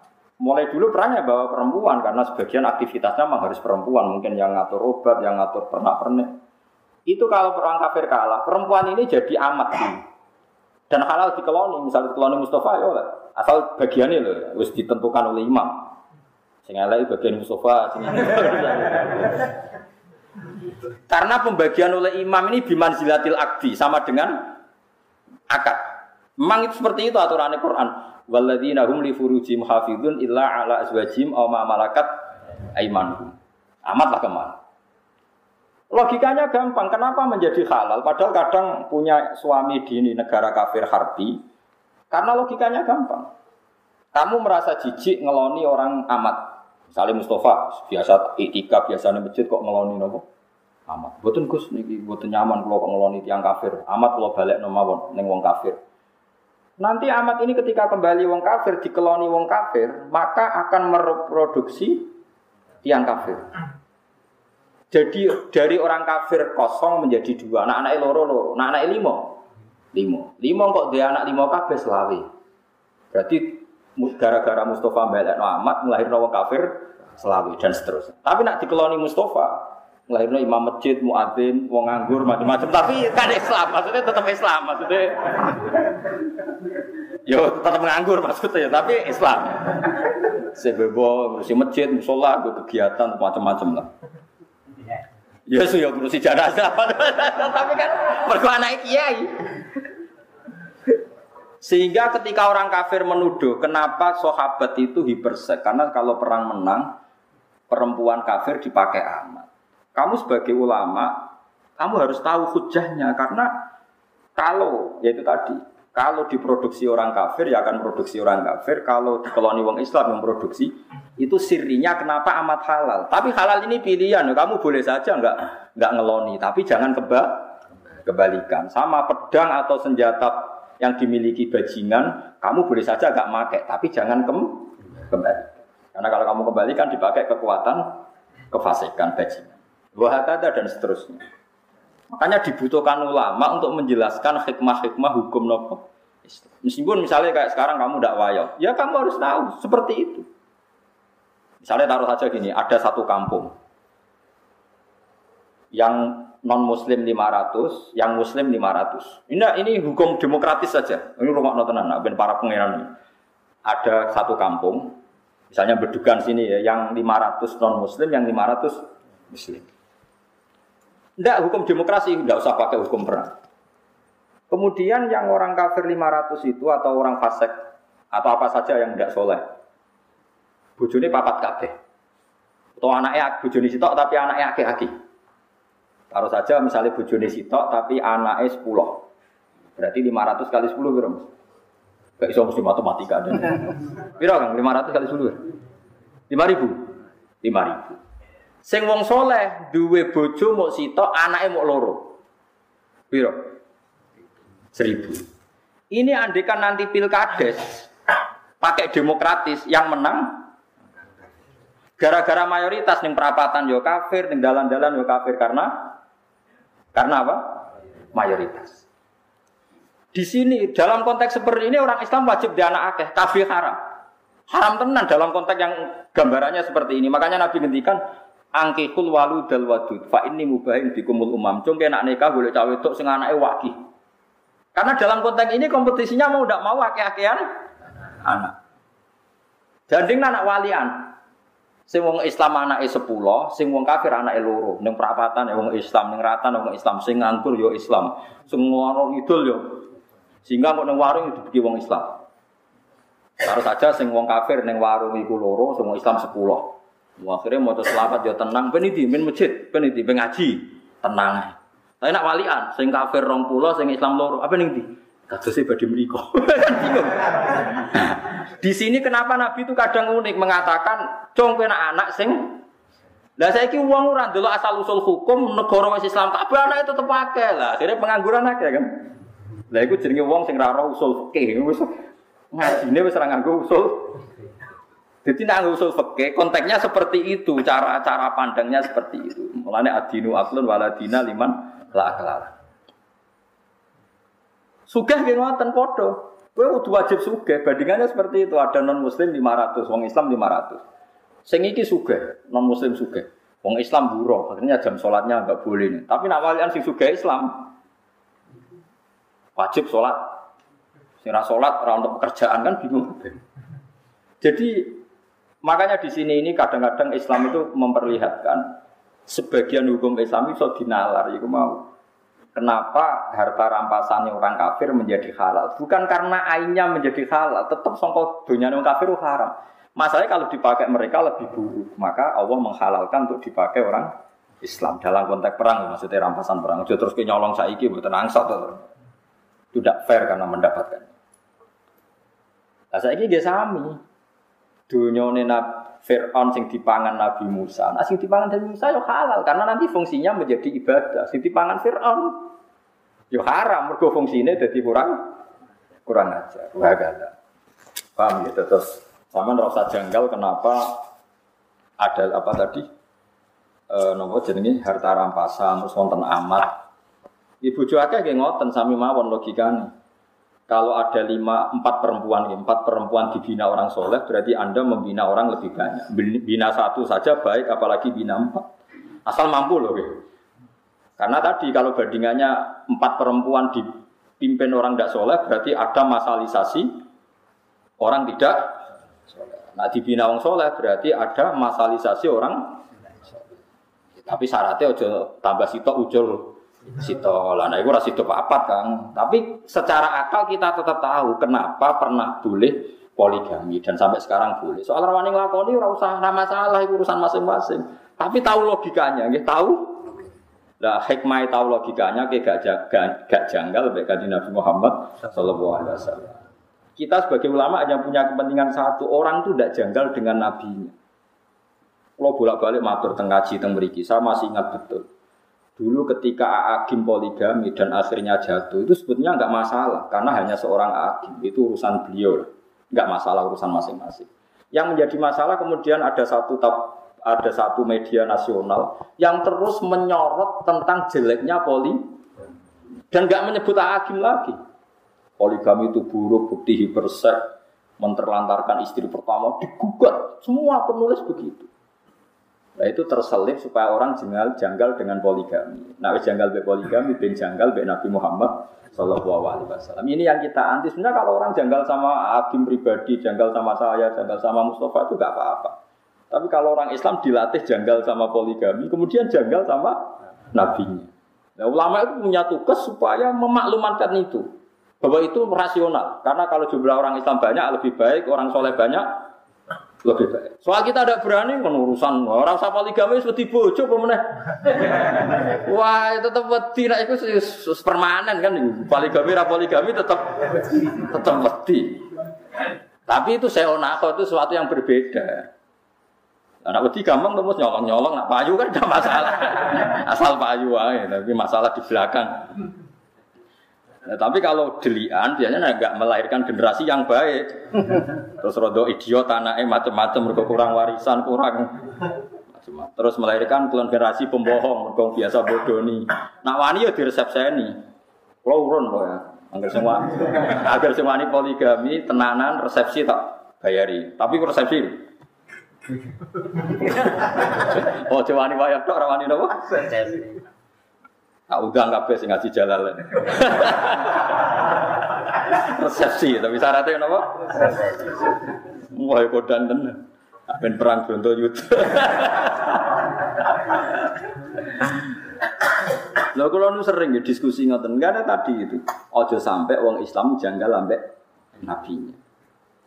mulai dulu perannya bawa perempuan karena sebagian aktivitasnya memang harus perempuan mungkin yang ngatur obat yang ngatur pernak pernik itu kalau perang kafir kalah perempuan ini jadi amat sih dan halal dikeloni misalnya dikeloni Mustafa ya asal bagiannya loh harus ditentukan oleh imam sing elek bagian Mustafa karena pembagian oleh imam ini biman zilatil akdi sama dengan akad Memang itu seperti itu aturan Quran. Walladzina hum li furujim hafidun illa ala azwajim aw ma malakat aimanuhum. Amatlah ke mana. Logikanya gampang, kenapa menjadi halal? Padahal kadang punya suami di negara kafir harbi, karena logikanya gampang. Kamu merasa jijik ngeloni orang amat. Misalnya Mustafa, biasa itika, biasa masjid kok ngeloni nopo? Amat. Boten Gus niki boten nyaman kalau kok ngeloni tiang kafir. Amat kalau balik nomawon neng wong kafir. Nanti amat ini ketika kembali wong kafir, dikeloni wong kafir, maka akan mereproduksi tiang kafir. Jadi dari orang kafir kosong menjadi dua. Anak anak loro loro, anak anak limo, limo, limo kok dia anak limo kafir selawi. Berarti gara-gara Mustafa melek Muhammad melahirkan orang kafir selawi dan seterusnya. Tapi nak dikeloni Mustafa melahirkan imam masjid, muadzin, wong nganggur macam-macam. Tapi kan Islam, maksudnya tetap Islam, maksudnya. Yo tetap nganggur maksudnya, tapi Islam. Sebebo ngurusi masjid, musola, kegiatan macam-macam lah. Ya sudah ngurusi jenazah. Tapi kan mergo anak kiai. Sehingga ketika orang kafir menuduh kenapa sahabat itu hipersek karena kalau perang menang perempuan kafir dipakai amat. Kamu sebagai ulama kamu harus tahu hujahnya karena kalau yaitu tadi kalau diproduksi orang kafir ya akan produksi orang kafir. Kalau dikoloni wong Islam yang produksi itu sirinya kenapa amat halal. Tapi halal ini pilihan. Kamu boleh saja nggak nggak ngeloni, tapi jangan keba kebalikan. Sama pedang atau senjata yang dimiliki bajingan, kamu boleh saja nggak make, tapi jangan kem kembali. Karena kalau kamu kembalikan dipakai kekuatan kefasikan bajingan. Wahatada dan seterusnya. Makanya dibutuhkan ulama untuk menjelaskan hikmah-hikmah hukum nopo. Meskipun misalnya kayak sekarang kamu tidak wayo, ya kamu harus tahu seperti itu. Misalnya taruh saja gini, ada satu kampung yang non muslim 500, yang muslim 500. Ini ini hukum demokratis saja. Ini rumah notenan, ben para pangeran ini. Ada satu kampung, misalnya berdukan sini ya, yang 500 non muslim, yang 500 muslim. Tidak hukum demokrasi, tidak usah pakai hukum perang. Kemudian yang orang kafir 500 itu atau orang fasik atau apa saja yang tidak soleh. Bujuni papat kabeh. Atau anaknya bujuni sitok tapi anaknya aki-aki. Taruh saja misalnya bujuni sitok tapi anaknya 10. Berarti 500 kali 10 berapa? Gak bisa mesti matematika ada. Berapa kan 500 kali 10? 5000. 5000. Sing wong soleh duwe bojo mau sitok, anaknya mau loro. Piro? Seribu. Ini andekan nanti pilkades pakai demokratis yang menang gara-gara mayoritas ning perapatan yo kafir, ning dalan-dalan yo kafir karena karena apa? Mayoritas. Di sini dalam konteks seperti ini orang Islam wajib di anak akeh, kafir haram. Haram tenan dalam konteks yang gambarannya seperti ini. Makanya Nabi ngendikan angkikul walu dal wadud. Fa ini mubahin kumul umam. Cung nak nikah boleh cawe wedok sing anake waki karena dalam konteks ini kompetisinya mau tidak mau akeh-akehan anak. Janding anak walian. Sing wong Islam anake 10 sing wong kafir anake loro. Ning perapatan ya wong Islam ning ratan wong Islam. Sing nganggur yo ya Islam. Sing warung idul yo ya. sehingga kok ning warung bagi wong Islam. Taruh saja sing wong kafir ning warung iku loro sing wong Islam 10 Akhirnya mau selamat ya tenang, peniti, min masjid, peniti, pengaji, tenang. Tapi nak walian, sing kafir rong pulau, sing Islam loro, apa nih di? Kata sih badi meriko. di sini kenapa Nabi itu kadang unik mengatakan, cong kena anak sing lah saya ki uang orang dulu asal usul hukum negara wis Islam kabeh anak itu tetep pakai lah. Akhirnya pengangguran aja kan. Lah iku jenenge wong sing ra usul fikih wis ngajine wis ora nganggo usul jadi nak usul fikih konteksnya seperti itu, cara-cara pandangnya seperti itu. Mulanya adinu aklun waladina liman la aklala. Sugih nggih ngoten padha. Kowe kudu wajib sugih, bandingannya seperti itu. Ada non muslim 500, wong Islam 500. Sing iki sugih, non muslim sugih. Wong Islam buruh, akhirnya jam sholatnya enggak boleh nih. Tapi nak walian sing sugih Islam wajib sholat. Sing sholat ora untuk pekerjaan kan bingung. Jadi Makanya di sini ini kadang-kadang Islam itu memperlihatkan sebagian hukum Islam itu dinalar, itu mau. Kenapa harta rampasannya orang kafir menjadi halal? Bukan karena ainnya menjadi halal, tetap songkok dunia orang kafir itu haram. Masalahnya kalau dipakai mereka lebih buruk, maka Allah menghalalkan untuk dipakai orang Islam dalam konteks perang, maksudnya rampasan perang. Jadi terus nyolong saiki buatan angsat itu tidak fair karena mendapatkan. Nah, saya ini dia sami. Dunia Fir'aun sing dipangan Nabi Musa. Nah, sing dipangan Nabi Musa yo halal karena nanti fungsinya menjadi ibadah. Sing dipangan Fir'aun yo haram mergo fungsinya jadi kurang kurang aja. Wagala. Paham ya terus sama rasa janggal kenapa ada apa tadi? E, nopo jenenge harta rampasan terus wonten amat. Ibu cuaca nggih ngoten sami mawon logikane. Kalau ada lima, empat perempuan, empat perempuan dibina orang soleh, berarti Anda membina orang lebih banyak. Bina satu saja baik, apalagi bina empat. Asal mampu loh. Gitu. Karena tadi kalau bandingannya empat perempuan dipimpin orang tidak soleh, berarti ada masalisasi orang tidak Nah dibina orang soleh berarti ada masalisasi orang Tapi syaratnya ojo tambah sitok ujul Sito lah, nah itu rasa itu apa kang. Tapi secara akal kita tetap tahu kenapa pernah boleh poligami dan sampai sekarang boleh. Soal rawani ngelakoni ora usah nama masalah itu urusan masing-masing. Tapi tahu logikanya, gitu tahu. Lah hikmah tahu logikanya kayak gak, gak, gak janggal baik kaji Nabi Muhammad Sallallahu Alaihi Wasallam. Kita sebagai ulama hanya punya kepentingan satu orang itu tidak janggal dengan nabinya. Kalau bolak-balik matur tengah teng meriki, saya masih ingat betul Dulu ketika Agim poligami dan akhirnya jatuh itu sebetulnya nggak masalah karena hanya seorang Agim itu urusan beliau nggak masalah urusan masing-masing. Yang menjadi masalah kemudian ada satu ada satu media nasional yang terus menyorot tentang jeleknya poli dan nggak menyebut Agim lagi. Poligami itu buruk, bukti hipersek, menterlantarkan istri pertama, digugat. Semua penulis begitu. Nah itu terselip supaya orang jenggal, janggal dengan poligami. Nah janggal be poligami, ben janggal be Nabi Muhammad Sallallahu Alaihi Wasallam. Ini yang kita anti. Sebenarnya kalau orang janggal sama Agim pribadi, janggal sama saya, janggal sama Mustafa itu gak apa-apa. Tapi kalau orang Islam dilatih janggal sama poligami, kemudian janggal sama nabinya. Nah, ulama itu punya tugas supaya memaklumatkan itu bahwa itu rasional. Karena kalau jumlah orang Islam banyak lebih baik, orang soleh banyak lebih baik. Soal kita ada berani kan urusan orang usah poligami seperti bojo pemenang. Wah, itu tetap wedi nek iku permanen kan poligami ra poligami tetap tetap wedi. Tapi itu seonako itu sesuatu yang berbeda. Anak wedi gampang terus nyolong-nyolong, nak payu kan gak masalah. Asal payu aja, tapi masalah di belakang. Nah, tapi kalau delian biasanya nggak melahirkan generasi yang baik. Terus rodo idiot anaknya macam-macam mereka kurang warisan kurang Terus melahirkan generasi pembohong mereka biasa bodoh nih. Nak wani ya diresepseni. Kalau urun loh ya. Agar semua agar semua ini poligami tenanan resepsi tak bayari. Tapi resepsi oh, coba nih bayar tok rawani nopo? Tak udang kabeh sing ngaji jalal. Resepsi, tapi syaratnya apa? Wah, kodan tenan. Ben perang Bronto Yuda. Lho kalau nu sering ya diskusi ngoten, ada tadi itu. Ojo sampai wong Islam janggal ambek nabinya.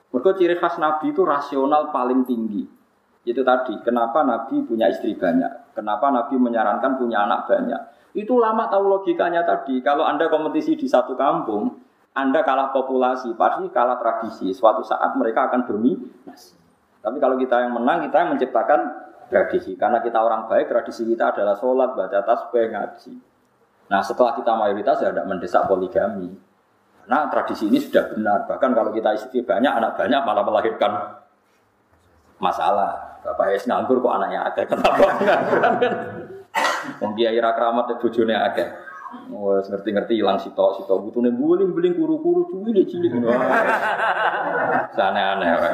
Mergo ciri khas nabi itu rasional paling tinggi. Itu tadi, kenapa nabi punya istri banyak? Kenapa nabi menyarankan punya anak banyak? Itu lama tahu logikanya tadi. Kalau Anda kompetisi di satu kampung, Anda kalah populasi, pasti kalah tradisi. Suatu saat mereka akan dominasi. Tapi kalau kita yang menang, kita yang menciptakan tradisi. Karena kita orang baik, tradisi kita adalah sholat, baca tasbih, ngaji. Nah setelah kita mayoritas ya tidak mendesak poligami. Nah tradisi ini sudah benar. Bahkan kalau kita istri banyak, anak banyak malah melahirkan masalah. Bapak es nganggur kok anaknya ada. Kenapa? Wong kiai ra kramat bojone akeh. Wes ngerti-ngerti ilang sitok sitok butune buling-buling kuru-kuru cilik cilik ngono. Sana aneh wae.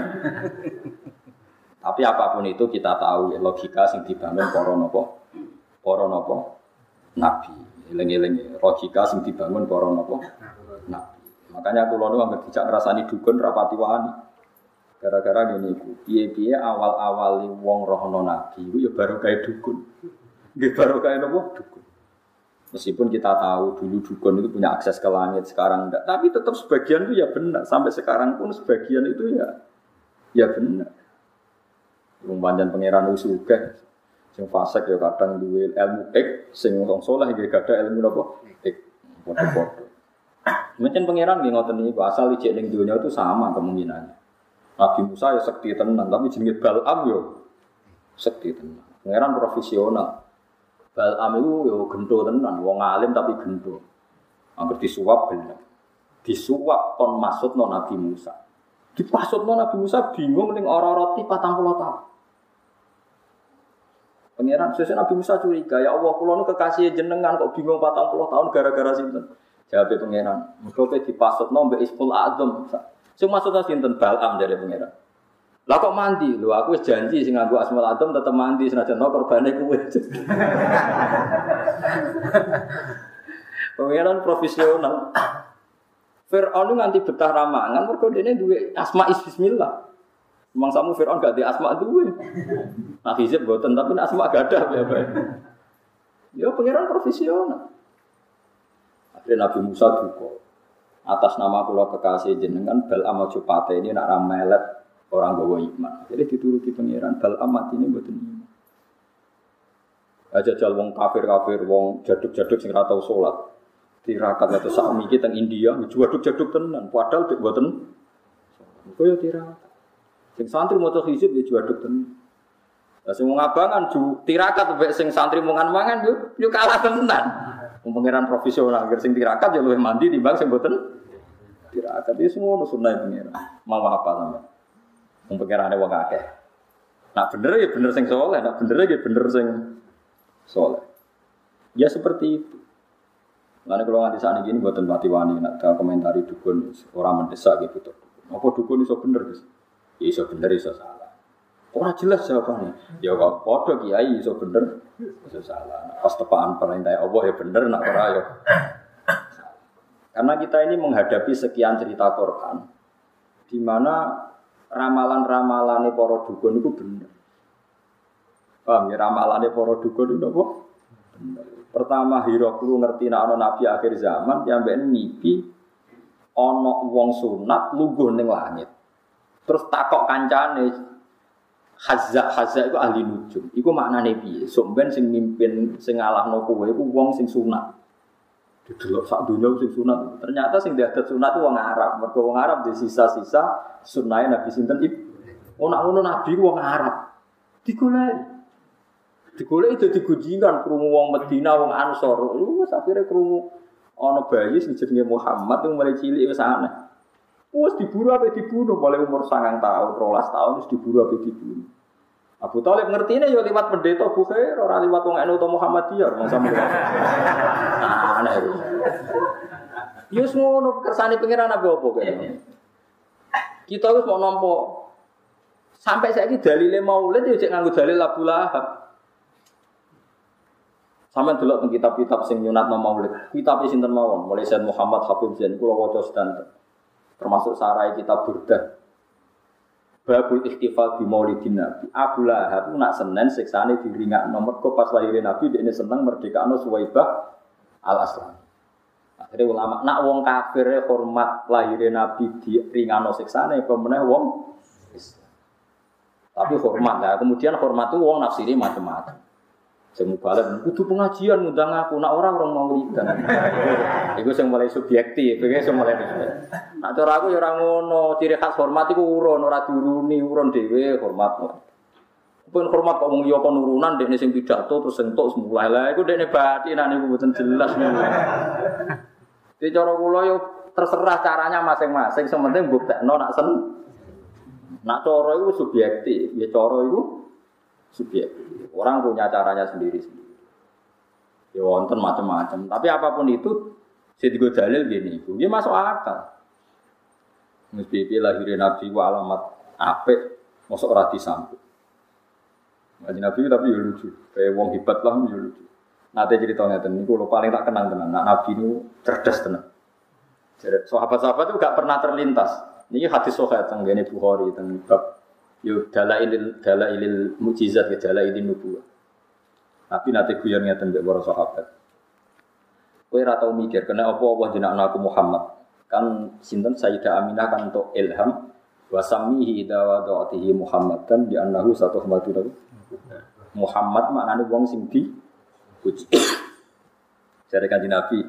Tapi apa pun itu kita tahu ya logika sing dibangun para napa? Para napa? Nabi. Eling-eling logika sing dibangun para napa? Nabi. Makanya aku lalu nggak tidak ngerasani dukun rapati wani. Gara-gara gini iku, piye-piye awal-awali wong rohono nabi, itu ya baru kayak dukun. Nggih barokah napa? Dukun. Meskipun kita tahu dulu dukun itu punya akses ke langit, sekarang enggak. Tapi tetap sebagian itu ya benar. Sampai sekarang pun sebagian itu ya ya benar. Rumpanjan pangeran usuga. Sing fasik ya kadang duwe ilmu ek, sing wong saleh nggih ada ilmu napa? Ek. Padha-padha. Mungkin pangeran nggih ngoten niku asal ijek ning dunia itu sama kemungkinannya. Nabi Musa ya sekti tenan, tapi jenenge Balam yo sekti tenan. Pangeran profesional. Balam itu yo gento tenan, wong alim tapi gento. Angger disuap bener. Disuap kon maksud non Nabi Musa. Dipasut non Nabi Musa bingung ning ora roti patang puluh tahun. Pangeran sesuai Nabi Musa curiga, ya Allah, kulo nu kekasih jenengan kok bingung patang puluh tahun gara-gara sinten. Jawab pangeran, mergo dipasut non mbek Ismul Azam. Sing maksudnya sinten Balam dari pangeran. Lah kok mandi? Lho aku wis janji sing nganggo Asmaul Adam tetep mandi senajan no korbane kuwe. Pangeran profesional. Fir'aun nganti betah ramangan mergo dene duwe asma is bismillah. Memang samu Fir'aun gak di asma duwe. Nah hizib boten tapi asma gak ada ya bae. Ya pangeran profesional. Akhirnya Nabi Musa duka. Atas nama kula kekasih jenengan bal amal cupate ini nak ramelet orang bawa iman. Jadi dituruti pangeran bal amat ini buat iman. Aja jal wong kafir kafir, wong jaduk jaduk sing ratau sholat. Tirakat atau sami kita India, jaduk jaduk tenan. Padahal buat buatan. Kau ya tirakat. Sing santri mau tuh hizib ya jaduk tenan. Lah sing ngabangan tirakat sing santri mungan mangan yo yo kalah tenan. Wong pangeran profesional, agar sing tirakat yo luwih mandi timbang sing boten tirakat. Itu semua sunah pangeran. Mau apa namanya? Pengerane wong akeh. Nak bener ya bener sing soleh, nak bener ya bener sing soleh. Ya seperti itu. Lalu kalau nganti saat ini buatan mati wani, nak komentari dukun orang mendesak gitu. Apa dukun iso bener guys? Ya iso bener iso salah. Orang jelas jawabannya. Ya kok podo kiai iso bener iso salah. Nah, pas tepaan perintah Allah ya bener, nak ora ya. Karena kita ini menghadapi sekian cerita Quran, di mana ramalan-ramalane para dukun itu bener. Paham ya ramalane para dukun itu apa? Bener. Pertama Hiroklu ngerti nek nabi akhir zaman yang mbek mimpi ana wong sunat lungguh ning langit. Terus takok kancane Hazak hazak itu ahli nujum. Iku maknane piye? Sok sing mimpin sing ngalahno kowe iku wong sing sunat. Didelok sak dunia sing sunat. Ternyata sing diadat sunat itu wong Arab. Mergo wong Arab di sisa-sisa sunai Nabi sinten ibu. Oh nak ngono Nabi wong Arab. Digoleki. Digoleki dadi gujingan krungu wong Medina, wong Ansor. Wis akhire krungu ana bayi sing jenenge Muhammad yang mulai cilik wis aneh. Wes diburu apa dibunuh mulai umur sangang tahun, rolas tahun wis diburu apa dibunuh. Abu Talib ngerti ini ya lewat pendeta Bukhair, orang lewat wong NU atau Muhammadiyah, orang sama Nah, aneh itu. Ya ngono kersane pangeran apa apa kene. Kita harus mau nampa sampai saya ini dalile maulid ya cek nganggo dalil Abu Lahab. Sampai dulu kitab-kitab sing nyunat maulid. Kitab sinten mawon, mulai Sayyid Muhammad Habib Zain kula waca sedanten. Termasuk sarai kitab Burdah. Babul ikhtifal di maulidin Nabi. Abu Lahab nak senen siksane diringak nomor kok pas lahirin Nabi dia ini seneng merdeka no Suwaibah al Aslam. Akhirnya ulama nak wong kafir hormat lahirin Nabi di ringano siksane pemenang wong. Tapi hormat lah. Kemudian hormat itu wong nafsiri macam-macam. Mau balik, kudu pengajian ngundang aku, nak orang orang mau lihat. Itu yang mulai subjektif, itu yang mulai Nak cara aku ya orang ngono, ciri khas hormat itu urun, orang turuni, urun dewe hormat. Pun hormat kok wong yo nurunan dekne sing pidato terus sentuk semula lah iku dekne batin nek niku mboten jelas niku. Di cara kula yo terserah caranya masing-masing, sementing buktekno nak sen. Nak cara iku subjektif, ya cara iku subjektif. Orang punya caranya sendiri-sendiri. Ya wonten macam-macam. Tapi apa pun itu, juga dalil gini, dia masuk akal. Mesti lahirin Nabi wa alamat apik, masuk ora disambut. Ngaji Nabi tapi ya lucu, kayak wong hebat lah ya lucu. Nanti cerita ngeten niku lo paling tak kenang tenan. Nak Nabi ini cerdas tenan. Sahabat-sahabat itu gak pernah terlintas. Ini hadis sohail tenggene Bukhari tentang yo dalailil dalailil mukjizat ya dalailin nubuwah. Tapi nanti guyon ngeten mbek para sahabat. Kowe ora tau mikir kena apa Allah jenakno aku Muhammad. Kan sinten Sayyidah Aminah kan untuk ilham wa sammihi idza wada'tihi Muhammad kan di annahu satu Muhammad Muhammad maknane wong sing di puji. Jare kanjeng Nabi,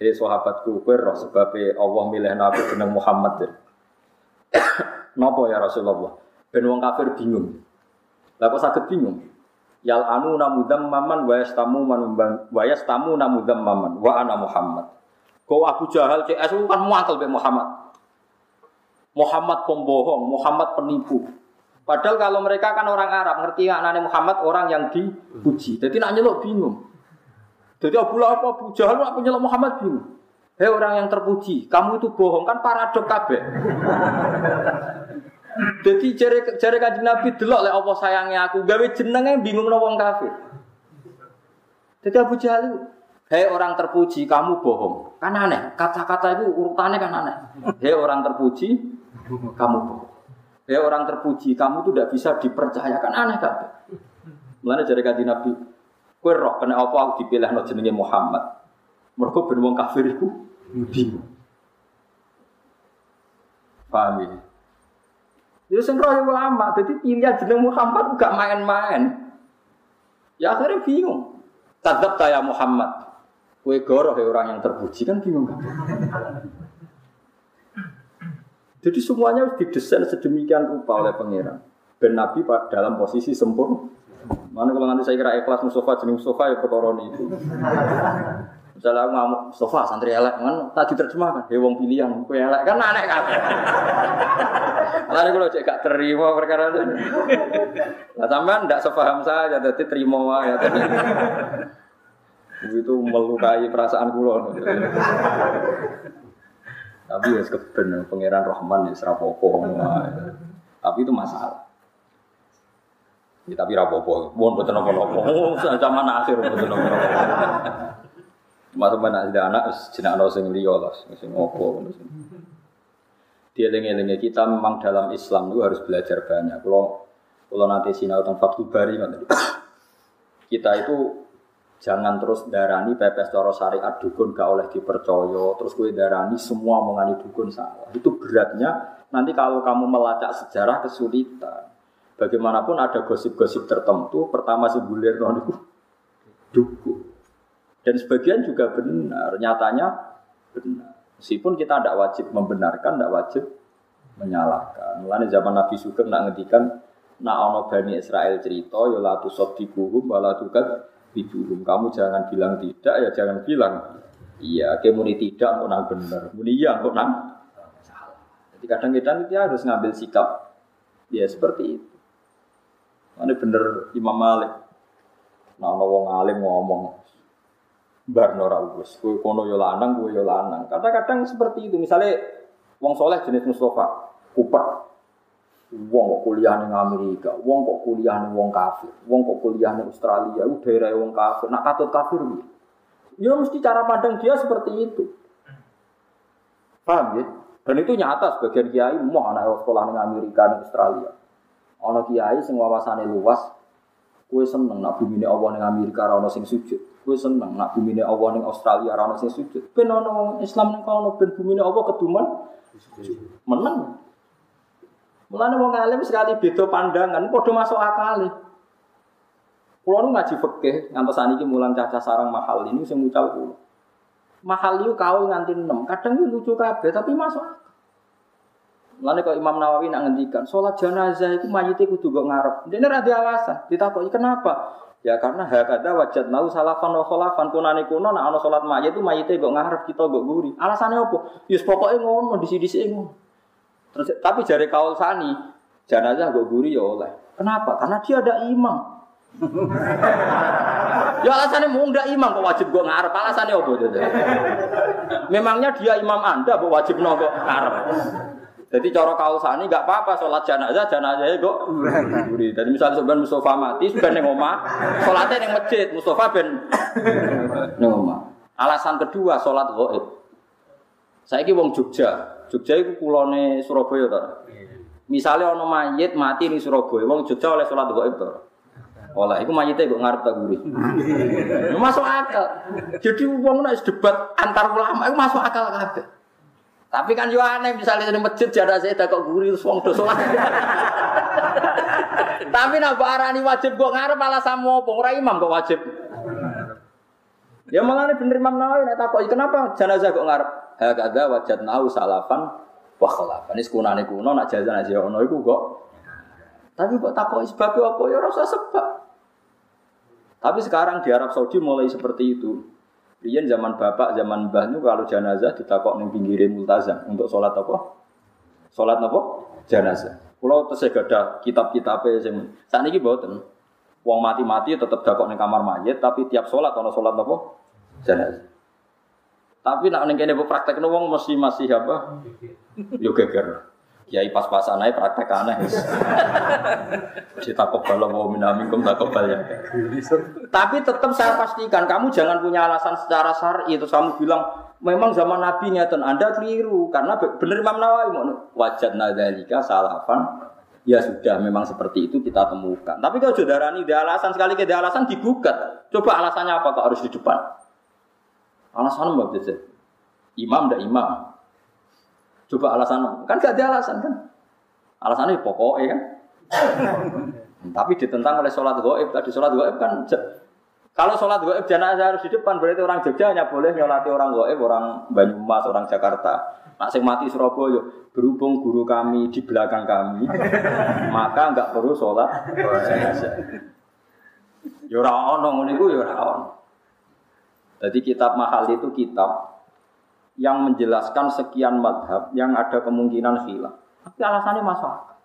"Hei sahabatku, kowe roh sebabe Allah milih aku jeneng Muhammad." Napa ya Rasulullah? Ben wong kafir bingung. Lah kok saged bingung? Yal anu namudam maman wa yastamu man wa yastamu namudam maman wa ana Muhammad. Kau Abu Jahal CS kan muatal be Muhammad. Muhammad pembohong, Muhammad penipu. Padahal kalau mereka kan orang Arab, ngerti anaknya Muhammad orang yang dipuji. Jadi nak nyelok bingung. Jadi Abu Lahab, Abu Jahal, aku nyelok Muhammad bingung. Hei orang yang terpuji, kamu itu bohong kan paradok kabeh. Jadi jari jari kanjeng Nabi delok lek apa sayangnya aku gawe jenenge bingung no wong kafir. Jadi Abu Jahal Hei orang terpuji, kamu bohong. Kan aneh, kata-kata itu urutannya kan aneh. Hei orang terpuji, kamu bohong. Hei orang terpuji, kamu tuh tidak bisa dipercaya. Kan aneh kan? Mulanya jari kanjeng Nabi, kue roh, kena apa aku dipilih no jenenge Muhammad. Mereka wong kafir itu bingung. Paham ya? Ya sing roh ulama, jadi pilihan jeneng Muhammad gak main-main. Ya akhirnya bingung. Tadab ya Muhammad. Kue goroh ya orang yang terpuji kan bingung kan? Jadi semuanya harus didesain sedemikian rupa oleh pangeran. Ben Nabi dalam posisi sempurna. Mana kalau nanti saya kira ikhlas Mustafa jenis Mustafa ya perkara itu. Misalnya aku ngamuk Mustafa santri elek kan tadi terjemahkan, he wong pilihan, kue elek kan aneh kan. Lalu kalau cek gak terima perkara itu. Nah sampean tidak sepaham saya, jadi terima ya. Itu melukai perasaan kulo. Tapi ya keben pangeran Rahman ya serapopo. Tapi itu masalah. Ya, tapi rapopo, mohon betul nopo nopo. Zaman akhir betul nopo nopo. Masa mana ada anak, jenak no sing liya lah, sing opo. Dia lengi-lengi kita memang dalam Islam itu harus belajar banyak. Kalau kalau nanti sinau tentang Fathul Bari kita itu jangan terus darani pepes toro syariat dukun gak oleh dipercaya. Terus gue darani semua mengani dukun salah. Itu beratnya nanti kalau kamu melacak sejarah kesulitan. Bagaimanapun ada gosip-gosip tertentu pertama si bulir itu dukun. Dan sebagian juga benar, nyatanya benar. Meskipun kita tidak wajib membenarkan, tidak wajib menyalahkan. Mulanya zaman Nabi Sugeng nak ngedikan, nak ono bani Israel cerita, ya la tusaddiquhum wa la. Kamu jangan bilang tidak, ya jangan bilang iya. Kayak muni tidak, kok nang benar. Muni iya, kok nang salah. Jadi kadang-kadang kita harus ngambil sikap. Ya seperti itu. Ini bener Imam Malik. Nah, ono wong alim ngomong, barno ra wis kowe kono yo lanang kowe yo lanang. Kadang-kadang seperti itu. Misalnya wong soleh jenis Mustafa kupet wong kok kuliah ning Amerika wong kok kuliah ning wong kafir wong kok kuliah ning Australia u daerah wong kafir. Nak katut kafir piye? Ya mesti cara pandang dia seperti itu. Paham ya? Dan itu nyata sebagian kiai mau anak sekolah ning Amerika ning Australia. Ana kiai sing wawasane luas kue seneng nak bumi Allah ning Amerika ora sing sujud Gue seneng nak bumi ini Allah ning Australia rano sing sujud. Ben ono Islam ning kono ben bumi ini Allah keduman menang. Mulane wong alim sekali beda pandangan, padha masuk akal. Kulo nu ngaji fikih ngantos saniki mulang caca sarang mahal ini sing mucal kulo. Mahal itu kau nganti 6. Kadang lucu kabeh tapi masuk. Mulane kok Imam Nawawi nak ngendikan, salat jenazah itu mayite kudu kok ngarep. Dene ra alasan. Ditakoki kenapa? Ya karena hakada wajat nau salafan wa kholafan kunane kuno nak ana salat mayit itu mayite kok ngarep kita kok guri. Alasannya apa? Yus pokoknya ngono di sini sini ngono. Terus tapi jari kaul sani jenazah kok guri ya oleh. Kenapa? Karena dia ada imam. ya alasannya mau ndak imam kok wajib kok ngarep. Alasannya apa? Memangnya dia imam anda kok wajib nongko ngarep. Jadi cara kausani nggak apa-apa sholat jenazah jenazah itu kok buri. Jadi misalnya sebenarnya Mustafa mati sebenarnya neng omah, sholatnya neng masjid Mustafa ben neng omah. Alasan kedua sholat goib. Saya ki wong Jogja, Jogja itu kulone Surabaya tuh. Misalnya ono mayit mati di Surabaya, wong Jogja oleh sholat goib tuh. Olah, itu mayitnya kok ngarep tak gurih. masuk akal. Jadi uang nek debat antar ulama itu masuk akal kabeh. Tapi kan yo aneh misalnya di masjid jada saya kok gurih wong do salat. Tapi nak arani wajib kok ngarep malah sama apa ora imam kok wajib. Ya malah ini bener Imam Nawawi nek takoki kenapa jenazah kok ngarep? Hakadha wajadnahu salafan wa khalafan. Ini kunane kuno nak jenazah ono iku kok. Tapi kok takoki sebab apa ya rasa sebab. Tapi sekarang di Arab Saudi mulai seperti itu. Rian zaman bapak, zaman mbah itu kalau jenazah ditakok ning pinggirin multazam untuk sholat apa? Sholat apa? Jenazah. Kalau terus ada kitab-kitabnya yang saat ini buatan. Wong mati-mati tetap dakok ning kamar mayit, tapi tiap sholat ono sholat apa? Jenazah. Tapi nak ning kene praktek wong mesti masih apa? Yo geger. Kiai pas-pasan aja praktek aneh. Kita kebal mau minamikum tak kebal ya. Tapi tetap saya pastikan kamu jangan punya alasan secara syar'i itu kamu bilang memang zaman Nabi ngeten Anda keliru karena benar Imam Nawawi mau wajat nadzalika salafan ya sudah memang seperti itu kita temukan. Tapi kalau saudara ini ada alasan sekali ke alasan digugat. Coba alasannya apa kok harus di depan? Alasan apa bisa? Imam tidak imam. Coba alasan, kan gak ada alasan kan? Alasannya pokoknya kan. Tapi ditentang oleh sholat goib tadi sholat goib kan kalau sholat goib jenazah harus di depan berarti orang Jogja hanya boleh nyolati orang goib, orang Banyumas, orang Jakarta. Nak sing mati Surabaya, berhubung guru kami di belakang kami, maka nggak perlu sholat jenazah. Ya ora ono iku ya ono. Jadi kitab mahal itu kitab yang menjelaskan sekian madhab yang ada kemungkinan khilaf. Tapi alasannya masuk akal.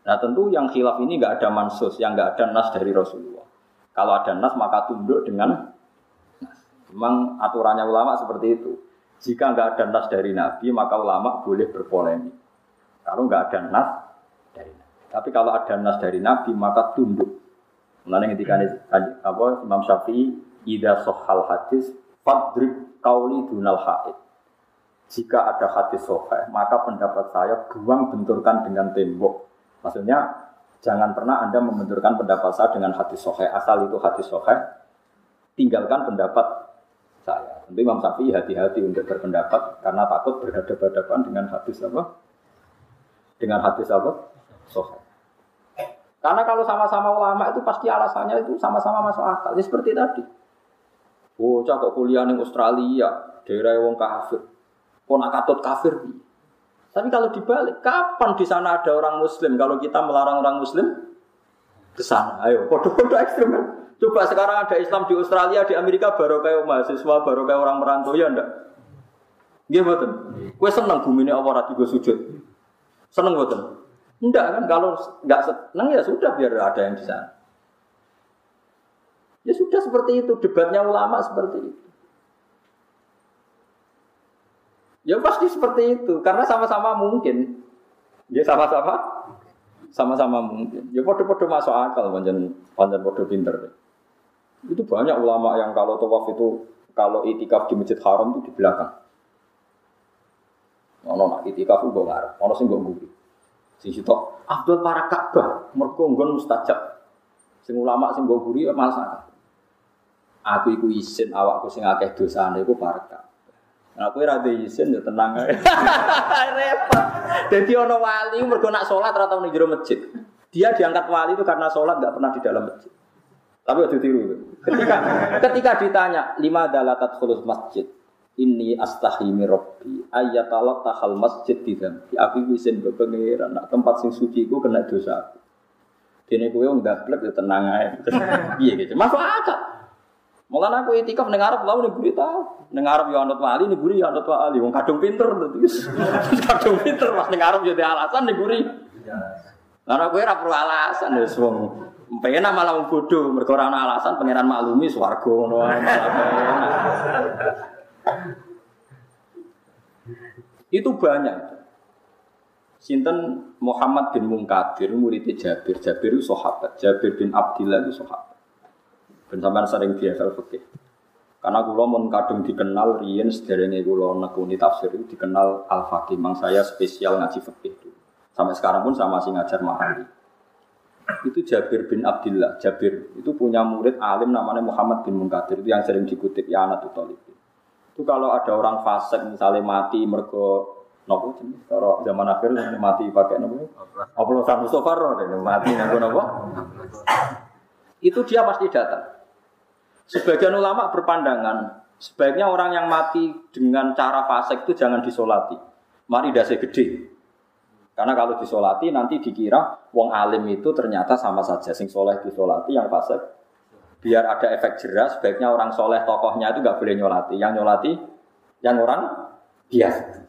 Nah tentu yang khilaf ini nggak ada mansus, yang nggak ada nas dari Rasulullah. Kalau ada nas maka tunduk dengan nas. Memang aturannya ulama seperti itu. Jika nggak ada nas dari Nabi maka ulama boleh berpolemik. Kalau nggak ada nas dari Nabi. Tapi kalau ada nas dari Nabi maka tunduk. Mengenai ketika apa Imam Syafi'i ida sohal hadis fadrib kauli dunal haid jika ada hadis soheh, maka pendapat saya buang benturkan dengan tembok. Maksudnya, jangan pernah Anda membenturkan pendapat saya dengan hadis soheh. Asal itu hadis soheh, tinggalkan pendapat saya. Tentu Imam Syafi'i hati-hati untuk berpendapat karena takut berhadapan-hadapan dengan hadis apa? Dengan hadis apa? Soheh. Karena kalau sama-sama ulama itu pasti alasannya itu sama-sama masuk akal. Ya seperti tadi. Oh, cakap kuliah di Australia, daerah wong kafir Katut kafir. Tapi kalau dibalik, kapan di sana ada orang Muslim? Kalau kita melarang orang Muslim ke sana, ayo, kode-kode ekstrim kan? Coba sekarang ada Islam di Australia, di Amerika baru kayak mahasiswa, baru kayak orang merantau ya enggak? Iya betul. Gue seneng bumi ini gue sujud. Seneng betul. Enggak kan? Kalau enggak seneng ya sudah biar ada yang di sana. Ya sudah seperti itu. Debatnya ulama seperti itu. Ya pasti seperti itu, karena sama-sama mungkin. Ya sama-sama, sama-sama mungkin. Ya podo-podo masuk akal, panjang panjang podo pinter. Itu banyak ulama yang kalau tawaf itu, kalau itikaf di masjid haram itu di belakang. Ono nak itikaf gue ngarep, ono sing gue guri. Sing sitok Abdul para Ka'bah, mergo nggon mustajab. Sing ulama sing gue guri ya masalah. Aku iku isin awakku sing akeh dosane iku para. Nah, aku ora ndek izin ya tenang ae. Repot. Dadi ana wali mergo nak salat ora tau ning jero masjid. Dia diangkat wali itu karena sholat nggak pernah di dalam masjid. Tapi waktu tiru. Ketika ketika ditanya lima dalatat khulus masjid, ini astahimi robbi ayat Allah tahal masjid di dalam. Aku izin ke pangeran, nak tempat sing suci ku kena dosa aku. Dene kowe blek ya tenang ae. Iya gitu. Masuk akal. Malah aku itikaf ning Arab lalu ning guri ta. Ning Arab yo anut wali, ning guri yo anut wali. Wong kadung pinter terus. kadung pinter pas ning Arab yo alasan ning guri. Karena gue ora perlu alasan wis wong penak malah wong bodoh ana alasan pangeran maklumi ngono Itu banyak. Sinten Muhammad bin Munkadir murid Jabir. Jabir itu sahabat. Jabir bin Abdillah itu sahabat. Ben sampean sering biasa fikih. Karena kula mun kadung dikenal riyen sederenge kula nekuni tafsir itu dikenal Al Faqih. Mang saya spesial ngaji fikih itu. Sampai sekarang pun saya masih ngajar mahali. itu Jabir bin Abdullah. Jabir itu punya murid alim namanya Muhammad bin Munkadir itu yang sering dikutip ya anak Talib. Itu kalau ada orang fasik misalnya mati mergo nopo jenis kalau zaman akhir mati pakai nopo oplosan Mustafa roh mati nopo nopo itu dia pasti datang. Sebagian ulama berpandangan sebaiknya orang yang mati dengan cara fasik itu jangan disolati. Mari dasi gede. Karena kalau disolati nanti dikira wong alim itu ternyata sama saja sing soleh disolati yang fasik. Biar ada efek jelas, sebaiknya orang soleh tokohnya itu nggak boleh nyolati. Yang nyolati yang orang biasa.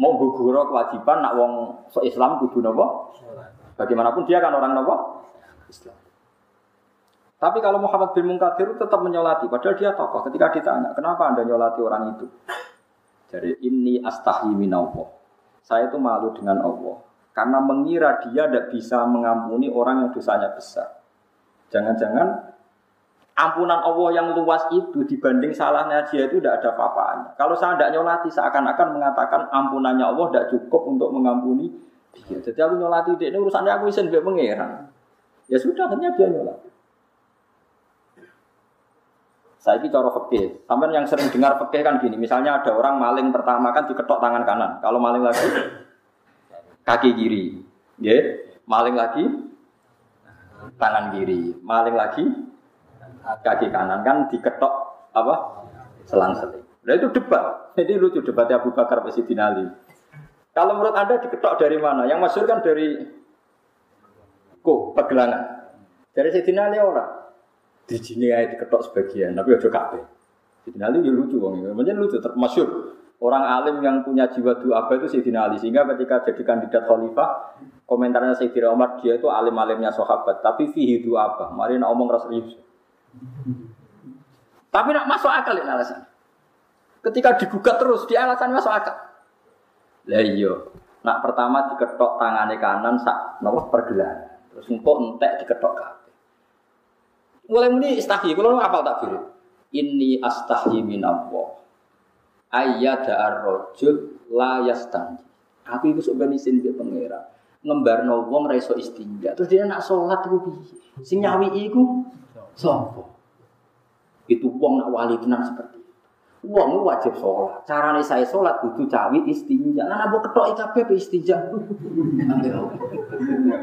Mau gugur kewajiban nak wong Islam kudu nopo. Bagaimanapun dia kan orang nopo Islam. Tapi kalau Muhammad bin Munkadir tetap menyolati, padahal dia tokoh. Ketika ditanya, kenapa anda nyolati orang itu? Jadi ini astahi minallah saya itu malu dengan Allah karena mengira dia tidak bisa mengampuni orang yang dosanya besar. Jangan-jangan ampunan Allah yang luas itu dibanding salahnya dia itu tidak ada apa-apanya. Kalau saya tidak nyolati seakan-akan mengatakan ampunannya Allah tidak cukup untuk mengampuni dia. Jadi aku nyolati dia ini urusannya aku isin gak mengeran. Ya sudah akhirnya dia nyolati. Saya ini cara fakih. Sampai yang sering dengar fakih kan gini. Misalnya ada orang maling pertama kan diketok tangan kanan. Kalau maling lagi kaki kiri. Ya, maling lagi tangan kiri. Maling lagi kaki kanan kan diketok apa? Selang seling. Nah itu debat. Jadi lucu debatnya Abu Bakar Presiden Ali. Kalau menurut Anda diketok dari mana? Yang masyur kan dari kok pegelangan. Dari Sayyidina Ali orang di sini aja diketok sebagian, tapi ojo kabeh. Jadi nanti ya lucu wong macam lucu, termasuk orang alim yang punya jiwa dua apa itu Sayyidina Ali. Sehingga ketika jadi kandidat khalifah komentarnya Sayyidina Umar dia itu alim-alimnya sahabat tapi fihi dua apa mari nak omong rasa serius. Tapi nak masuk akal ini alasan. Ketika digugat terus di alasan masuk akal. Lah iya nak pertama diketok tangannya kanan sak nomor pergelangan. Terus engkau entek diketok kanan Mulai muni istahyi, kalau apal tak biru. Ini astahyi min Allah. Ayyada ar-rajul la. Aku itu sebenarnya isin dia pengira. Ngembarno wong ra istinja. Terus dia nak sholat itu piye? Sing nyawi iku sapa? Itu wong nak wali tenang seperti itu. Wong wajib sholat. Carane saya sholat kudu cawi istinja. Lah nabo ketok kabeh istinja.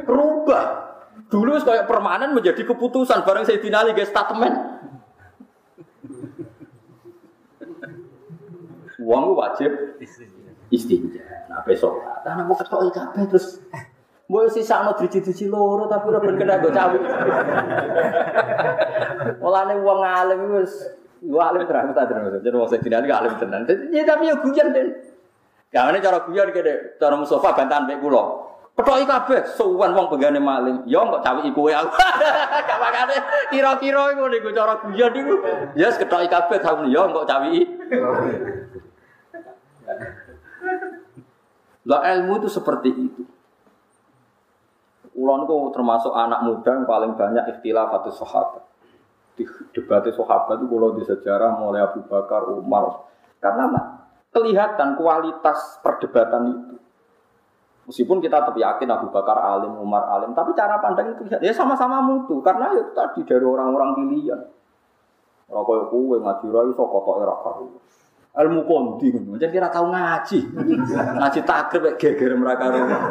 Rubah. Dulu kayak permanen menjadi keputusan bareng saya finali guys statement. Uang wajib istinja. Nah besok, nah mau ketok kabeh terus Mau si sakno driji-driji loro tapi ora ben kena go cawi. Mulane wong alim wis yo alim terang ta terus. Jadi wong sedina iki alim tenan. Ya tapi yo guyon den. Gawene cara guyon kene cara Mustafa bantahan mek kula. Ketoki kabeh suwan wong pegane maling. Ya kok cawiki kowe aku. Gak makane kira-kira iku niku cara guyon niku. Ya yes, ketoki kabeh tahun ya kok cawiki. Lah ilmu itu seperti itu. Ulon itu termasuk anak muda yang paling banyak ikhtilaf atau sahabat. Di debat sahabat itu kalau di sejarah mulai Abu Bakar, Umar. Karena kelihatan kualitas perdebatan itu. Meskipun kita tetap yakin Abu Bakar alim, Umar alim, tapi cara pandang itu ya sama-sama mutu karena ya tadi dari orang-orang pilihan. Orang kaya kue ngaji rai so kotok era karu. Ilmu kondi, jadi kira tahu ngaji, ngaji takrib kayak geger mereka rumah.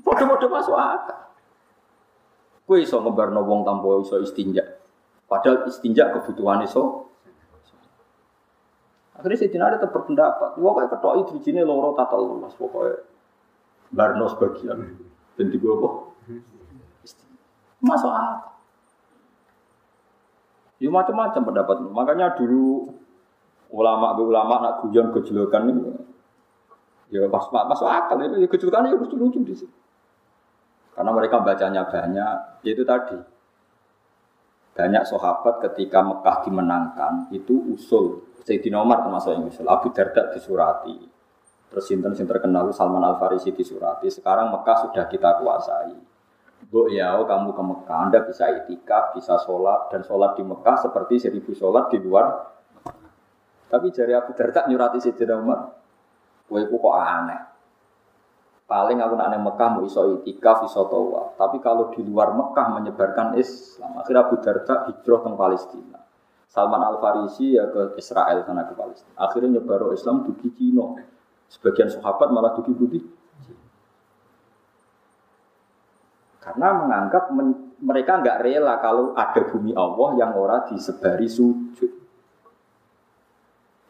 Bodoh-bodoh masuk akal. Kue iso ngebar wong tanpa iso istinja. Padahal istinja kebutuhan iso Akhirnya Sayyidina Ali tetap berpendapat, wah kayak ketok idrijine loro tatal lunas, pokoknya barnos bagian. Dan di bawah masuk akal. Ya macam-macam pendapat. Makanya dulu ulama be ulama nak guyon gejolokan ini ya pas masuk akal itu ya gejolokan ya lucu di sini. Karena mereka bacanya banyak, yaitu tadi banyak sahabat ketika Mekah dimenangkan itu usul Sayyidina Umar termasuk yang usul. Abu Darda disurati. Terus sinten terkenal Salman Al Farisi disurati. Sekarang Mekah sudah kita kuasai. Bu ya kamu ke Mekah Anda bisa itikaf bisa sholat dan sholat di Mekah seperti seribu sholat di luar. Tapi jari Abu Darda nyurati Sayyidina Umar. Kowe kok aneh Paling aku nak Mekah mau iso itikaf, iso. Tapi kalau di luar Mekah menyebarkan Islam, akhirnya Abu Darda hijrah ke Palestina. Salman Al Farisi ya ke Israel sana ke Palestina. Akhirnya nyebar Islam di Cina. Sebagian sahabat malah di putih. Karena menganggap men mereka nggak rela kalau ada bumi Allah yang ora disebari sujud.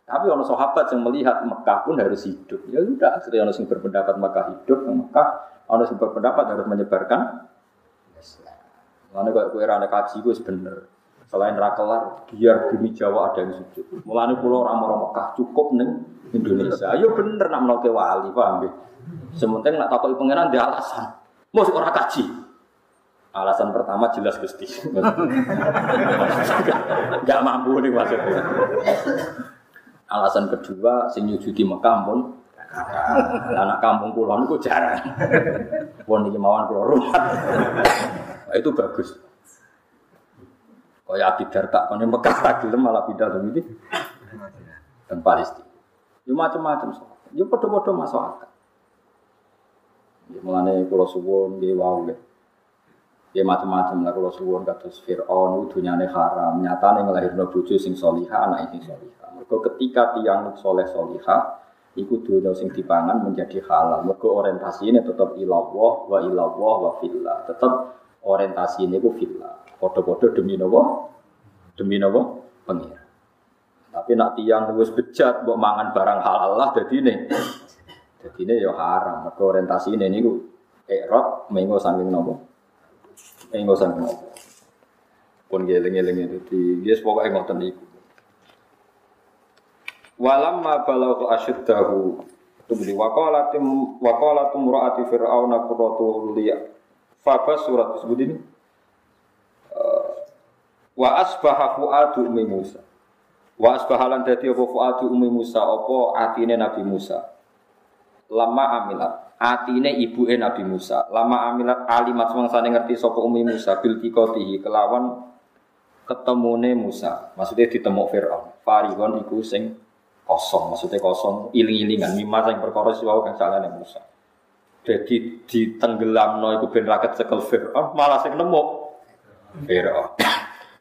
Tapi orang sahabat yang melihat Mekah pun harus hidup. Ya sudah, akhirnya orang yang berpendapat Mekah hidup, Mekah orang yang berpendapat harus menyebarkan Islam. Mana kayak kue rana kaji gue bener. Selain rakelar, biar bumi Jawa ada yang sujud. Mulanya pulau orang-orang Mekah cukup neng Indonesia. Ayo bener nak menolak wali, paham ya? Sementing nak takut pengenan dia alasan. Mau orang kaji. Alasan pertama jelas gusti. Gak mampu nih maksudnya. Alasan kedua, sing nyujudi Mekah pun anak kampung pulau itu jarang. Pun iki mawon pulau rumah. itu bagus. Kaya Abi Darda kan Mekah lagi malah pindah ke ini. Dan Palestina. Ya macam-macam. Ya podo-podo masuk akal. Ya mulane kula suwun nggih wau Ya macam-macam lah kalau suwun kados Fir'aun dunyane haram, nyatane nglahirno bojo sing salihah, anak sing salihah. Mergo ketika tiang soleh soliha, iku dunia sing dipangan menjadi halal. Mergo ini tetap ilawah wa ilawah wa fillah. Tetap ini ku fillah. Podo-podo demi nopo, demi nopo pengir. Tapi nak tiang wis bejat, buat mangan barang halal lah, jadi ini ya haram. Mergo orientasi ini niku erot, mengo saking nopo, mengo saking nopo. Pun geleng-geleng itu di, dia pokoknya ngotot iku. Walam ma balagha asyuddahu tumli waqalatim waqalatum ra'ati fir'auna qurratu liya. Faba surat disebut ini. Wa asbaha fuadu ummi Musa. Wa asbaha lan dadi apa fuadu ummi Musa apa atine Nabi Musa. Lama amilat atine ibuke Nabi Musa. Lama amilat alimat semangsane ngerti sapa ummi Musa bil kikotihi kelawan ketemune Musa. Maksudnya ditemuk Firaun. Farihon iku sing kosong, maksudnya kosong, iling-ilingan, mimma yang perkara siwau kang salah yang Musa. Jadi ditenggelam no iku ben raket cekel Fir'aun, malah sing nemu Fir'aun.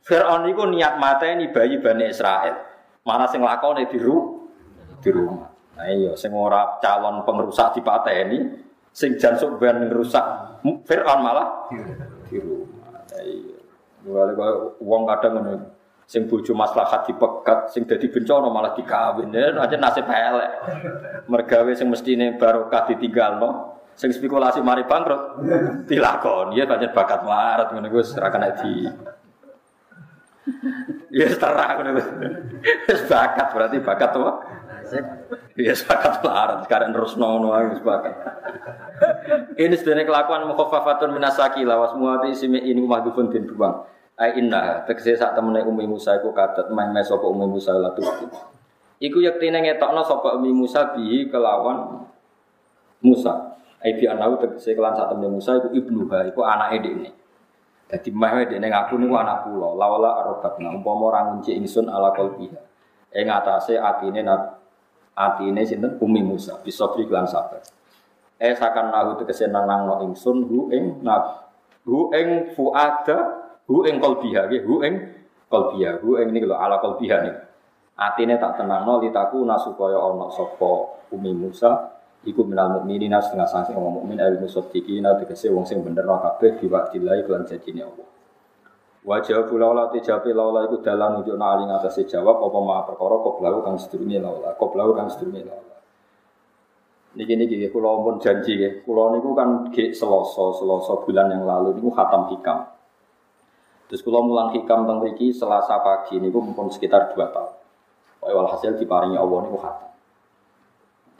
Fir'aun iku niat mata ini bayi Bani Israel. Malah sing lakone di, ru di rumah. Nah iya, sing ora calon pengrusak di ini, sing jansuk ben ngerusak Fir'aun malah di rumah. Nah iya. Mulai uang kadang ngono sing bojo maslahat dipegat, sing dadi bencana malah dikawin. Ya aja nasib elek. Mergawe sing mestine barokah ditinggalno, sing spekulasi mari bangkrut dilakon. Ya pancen bakat marat ngono iku ora kena di Ya terang ngono Wis bakat berarti bakat apa? Ya bakat marat sekarang terus nono wis bakat. Ini sebenarnya kelakuan mukhafafatun minasaki lawas muati simi ini mahdufun din buang. Ai inna tegese sak temene Umi Musa iku kadet meh-meh sapa Umi Musa latu. Iku yektine ngetokno sapa Umi Musa bihi kelawan Musa. Ai bi anau tegese kelan sak temene Musa iku ibnu ha iku anake dekne. Dadi meh dekne ngaku niku anak kula. Lawala arbatna umpama ora ngunci ingsun ala qalbiha. Ing atase atine atine sinten Umi Musa bisa beri kelan sabar. Eh sakan nahu tegese nang nang ingsun hu ing nab hu ing fuada Hu ing qalbiha nggih, hu ing qalbiha, hu ing niku lho ala qalbiha niku. Atine tak tenangno litaku nasupaya ana sapa Umi Musa iku minal mukminin setengah sanksi wong mukmin al musaddiqina tegese wong sing bener kabeh diwakilai kelan janjine Allah. Wajah pula olah tijapi laula iku dalan nunjuk nali ngatasi jawab apa ma perkara koblau kang sedurunge laula koblau kang sedurunge laula. Niki niki kula pun janji nggih. Kula niku kan ge Selasa, Selasa bulan yang lalu niku khatam hikam. Terus kalau mulang hikam tentang Riki selasa pagi ini pun sekitar dua tahun. Pokoknya walhasil diparingi Allah ini khatam.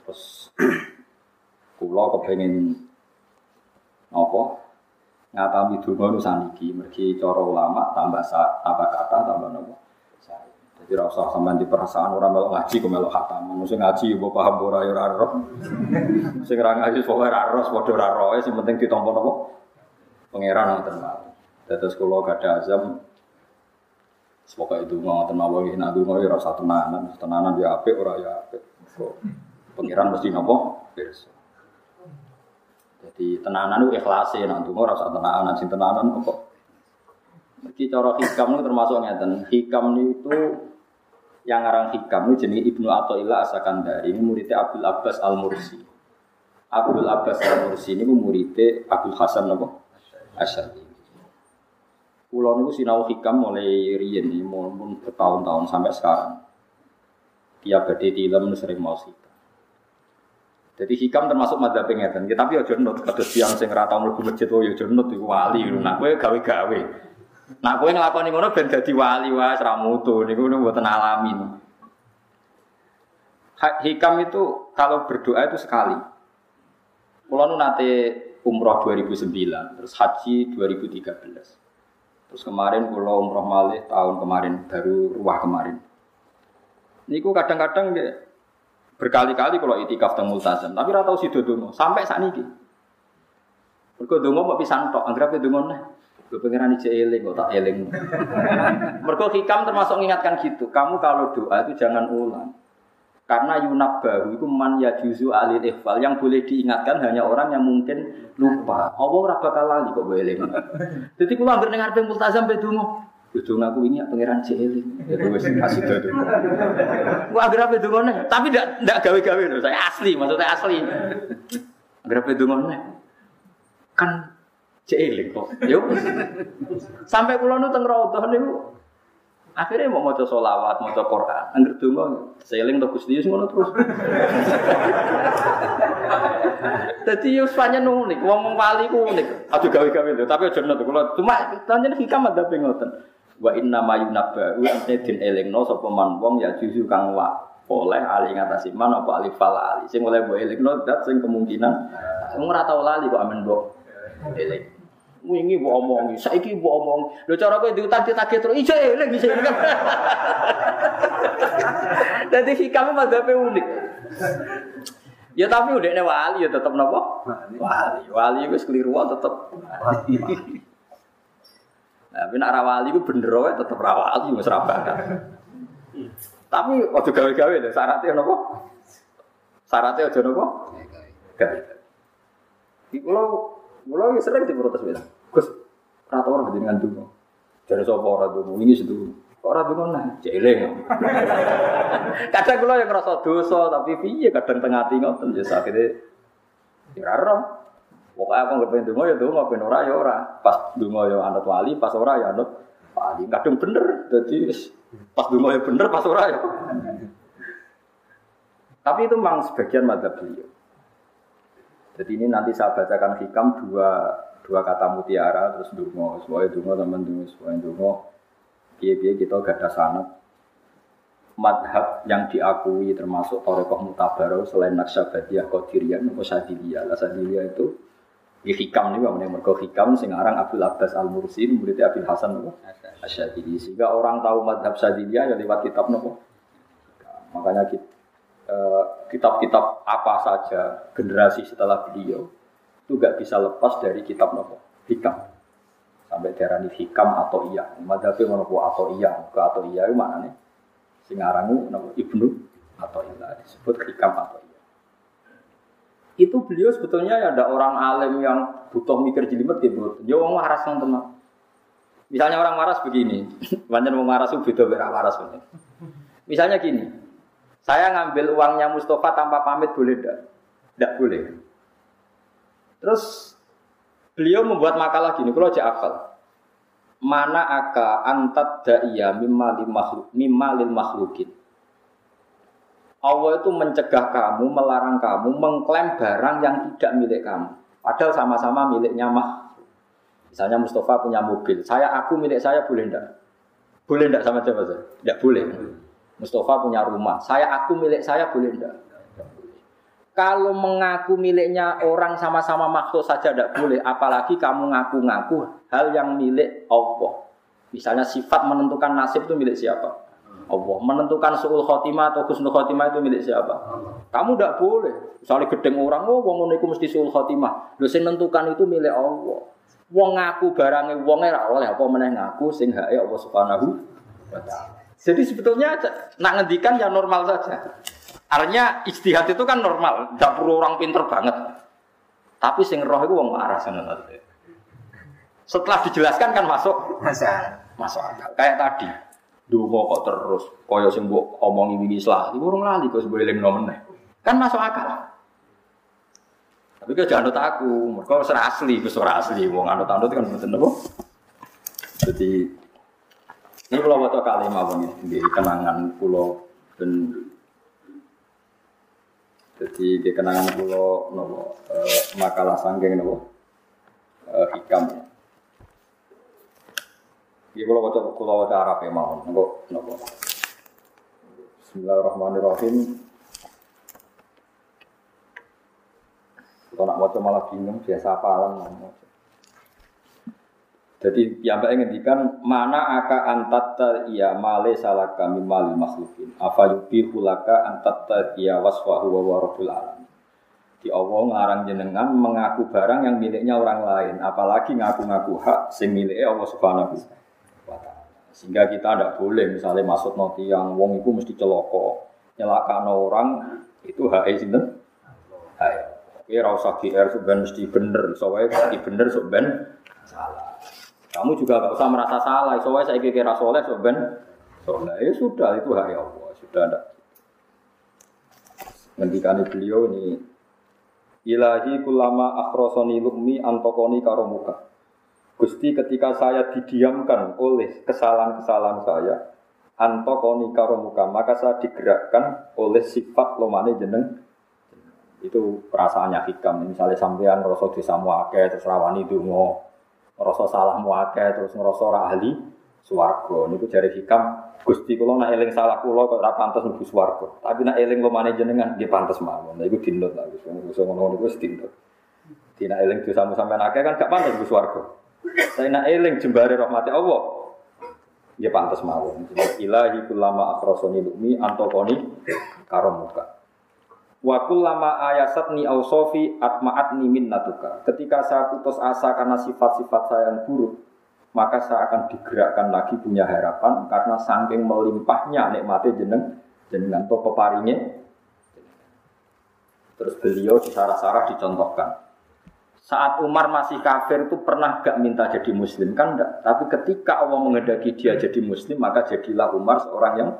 Terus kulo kepengen apa ngatami dungo nusaniki mergi coro ulama tambah sa, tambah kata tambah nopo jadi rasa sampean di perasaan orang melok ngaji kok melok khatam mesti ngaji yo paham ora yo ora roh sing ora ngaji pokoke ora roh padha ora sing penting ditampa napa? Pangeran ngoten Terus kalau gak ada azam, semoga itu mau tenawa ini nanti mau ya rasa tenanan, tenanan dia apik, ora ya apik. Pengiran mesti nopo, Jadi tenanan itu ikhlas ya, nanti mau rasa tenanan, sing tenanan kok. Jadi cara hikam itu termasuk ngeten. Hikam itu yang ngarang hikam itu jenis Ibnu Athaillah Asakandari ini muridnya Abdul Abbas Al Mursi. Abdul Abbas Al Mursi ini muridnya Abdul Hasan apa? Asyadi. Pulau ini sinau hikam mulai riyen nih, mau bertahun-tahun sampai sekarang. Tiap badai tilam sering mau hikam. Jadi hikam termasuk madzhab ngeten. Ya, tapi aja nut kados tiyang sing ora tau mlebu masjid oh ya aja nut iku wali. Nah kowe gawe-gawe. Nah kowe nglakoni ngono ben dadi wali wae ora mutu niku mboten alamin. Hikam itu kalau berdoa itu sekali. Kulo nate umroh 2009, terus haji 2013. Terus kemarin kulo umroh malih tahun kemarin, baru ruah kemarin. Niku kadang-kadang Berkali-kali kalau itikaf teng multazam, tapi ora tau sido donga sampai saat ini. Mergo donga mau pisan tok, anggere donga neh. Gue pengen ije eling kok tak eling. Mergo hikam termasuk mengingatkan gitu. Kamu kalau doa itu jangan ulang. Karena yunab bahu itu man ya juzu alil ikhfal yang boleh diingatkan hanya orang yang mungkin lupa. Allah ora bakal lali kok boleh eling. Jadi kalau hampir dengar ping multazam pe donga. Itu ngaku ini pangeran Celi. Ya wis kasih itu. Gua agar apa dungone? Tapi ndak ndak gawe-gawe loh. Saya asli, maksudnya asli. Agar apa dungone? Kan Celi kok. Yo. Sampai kula nu teng raudhah niku akhirnya mau maca solawat, maca Quran. Angger donga seling to Gusti Yesus ngono terus. Dadi yo pancen unik, wong wali ku unik. Aduh gawe-gawe lho, tapi aja nut kula cuma pancen hikam ada ngoten wa inna ma yunabba wa den elingno sapa man wong ya juzu kang wa oleh ali ngatasi man apa alif fal ali sing oleh mbok elingno dat sing kemungkinan wong ora tau lali kok amen mbok eling wingi mbok omongi. Saiki mbok omong lho cara kowe diutang ditagih terus ijo eling kan dadi hikam madzhabe unik. Ya tapi udah wali ya tetap nopo wali. Wali wis keliru tetap tapi nak rawali itu bener wae tetep rawali wis ra Tapi aja gawe-gawe lho syaratnya napa? Syaratnya aja napa? Gawe. Iki wis sering diprotes bilang. Gus, ora tau ora jenengan donga. Jare sapa ora donga? Wingi sedu. Kok ora donga nah, jeleng. kadang kula yang ngerasa dosa tapi piye kadang tengah ati ngoten ya akhire ya ora Pokoknya aku nggak pengen dungo ya dungo, pengen ora ya ora. Pas dungo ya anut wali, pas ora ya anut wali. Kadang bener, jadi pas dungo ya bener, pas ora ya. Tapi itu memang sebagian madzhab beliau. Jadi ini nanti saya bacakan hikam dua dua kata mutiara terus dungo, semuanya dungo teman dungo, semuanya dungo. Biaya-biaya kita gak ada sanat madhab yang diakui termasuk Torekoh Mutabaroh selain Naksabadiyah, Qadiriyah, atau Sadiliyah. Sadiliyah itu di hikam nih, bang, mergo hikam sing aran Abdul Abbas Al Mursi, muridnya Abdul Hasan nopo Asyadili. Sehingga orang tahu madhab Syadiliyah ya lewat kitab nopo. Makanya eh, kitab-kitab apa saja generasi setelah beliau itu gak bisa lepas dari kitab nopo hikam. Sampai daerah ini hikam atau iya. Madhabnya nopo atau iya, ke atau iya itu mana nih? Sing aran nopo ibnu atau iya disebut hikam atau iya itu beliau sebetulnya ya ada orang alim yang butuh mikir jelimet gitu. Dia orang waras yang tenang. Misalnya orang waras begini, banyak orang waras itu beda beda waras. Misalnya gini, saya ngambil uangnya Mustafa tanpa pamit boleh tidak? Tidak boleh. Terus beliau membuat makalah gini, kalau aja akal. Mana aka antat makhluk mimma lil makhlukin. Allah itu mencegah kamu, melarang kamu mengklaim barang yang tidak milik kamu. Padahal sama-sama miliknya mah. Misalnya Mustafa punya mobil, saya aku milik saya boleh enggak? Boleh enggak sama siapa saja? Enggak boleh. Mustafa punya rumah, saya aku milik saya boleh enggak? Kalau mengaku miliknya orang sama-sama makhluk saja tidak boleh, apalagi kamu ngaku-ngaku hal yang milik Allah. Misalnya sifat menentukan nasib itu milik siapa? Allah menentukan suul khotimah atau husnul khotimah itu milik siapa? Kamu tidak boleh. Misalnya gedeng orang, oh wong itu mesti suul khotimah. Lu sing itu milik Allah. Wong ngaku barangnya wong ora oleh apa meneh ngaku sing hake Allah Subhanahu wa. Jadi sebetulnya nak ngendikan ya normal saja. Artinya istihad itu kan normal, tidak perlu orang pinter banget. Tapi sing roh itu wong waras ngono Setelah dijelaskan kan masuk Masuk. masuk akal. Kayak tadi. Dungo kok terus kaya sing mbok omongi wingi selah, iku urung lali kok sebelum eling meneh. Kan masuk akal. Tapi kau jangan anut aku, mereka asli, wis ora asli. Wong anut-anut kan mboten napa. Jadi ini kalau waktu kali mawon di kenangan pulau dan jadi di kenangan pulau nopo eh, makalah sanggeng nopo eh, hikam. Ini kalau waktu pulau waktu Arab ya mawon nopo nopo. Bismillahirrahmanirrahim. Kalau nak waca malah bingung, biasa apalan mau Jadi yang baik ngendikan mana aka antatta iya male salah kami malil makhlukin. Apa yubi hulaka antatta iya waswahu wa warabul alam. Di Allah ngarang jenengan mengaku barang yang miliknya orang lain, apalagi ngaku-ngaku hak sing miliknya Allah Subhanahu wa taala. Sehingga kita tidak boleh misalnya masuk noti yang wong itu mesti celoko, nyelakano orang itu hak sinten? Hak. Oke, ora usah GR sebenarnya mesti bener, soalnya mesti bener sebenarnya salah. Kamu juga gak usah merasa salah, soalnya saya kira soleh sebenarnya soleh. Ya sudah, itu hak Allah, sudah ada. Ngendikani beliau ini Ilahi kulama akhrosoni lukmi antokoni karomuka Gusti ketika saya didiamkan oleh kesalahan-kesalahan saya Antokoni karomuka Maka saya digerakkan oleh sifat lomane jeneng. Itu perasaannya hikam. Misalnya sampean rasa desa muake terus dungo Rasa salah muake terus ngerasa ora ahli Suwargo Ini jari hikam Gusti kula nak eling salah kula kok ora pantes mlebu swarga. Tapi nak eling lumane jenengan nggih pantes mawon. Lha iku dinut lah wis ngono ngono wis dinut. Dina eling dosamu sampean akeh kan gak pantes mlebu swarga. Tapi nak eling jembare rahmati Allah. Ya pantes mawon. Ilahi kullama akhrasani lumi antokoni karomuka. Wa kullama ayasatni ausofi atma'atni minnatuka. Ketika saya putus asa karena sifat-sifat saya yang buruk, maka saya akan digerakkan lagi punya harapan karena saking melimpahnya nikmatnya jeneng jenengan to peparinya terus beliau di sarah-sarah dicontohkan. Saat Umar masih kafir itu pernah gak minta jadi muslim? Kan enggak tapi ketika Allah menghendaki dia jadi muslim maka jadilah Umar seorang yang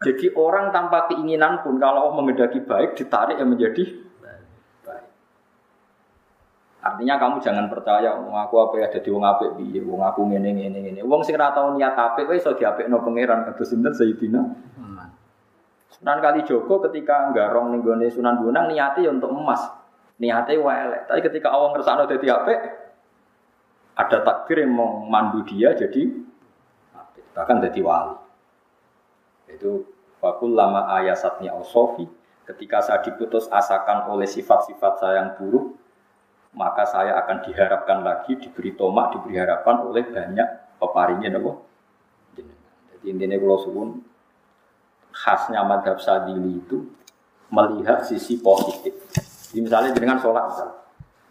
jadi orang tanpa keinginan pun kalau Allah menghendaki baik ditarik yang menjadi Artinya kamu jangan percaya wong aku apa ya jadi wong apik piye, wong aku ngene ngene ngene. Wong sing ora tau niat apik kowe iso diapikno pangeran kados sinten Sayyidina. Sunan kali Joko ketika nggarong ning gone Sunan Bonang niate ya untuk emas. Niate wae Tapi ketika Allah ngersakno dadi apik ada takdir yang mau mandu dia jadi apik. Bahkan jadi wali. Itu wakul lama ayasatnya Sofi ketika saya diputus asakan oleh sifat-sifat saya yang buruk maka saya akan diharapkan lagi diberi tomak, diberi harapan oleh banyak peparinya nopo. Jadi intinya kalau khasnya madhab sadili itu melihat sisi positif. Jadi misalnya dengan sholat.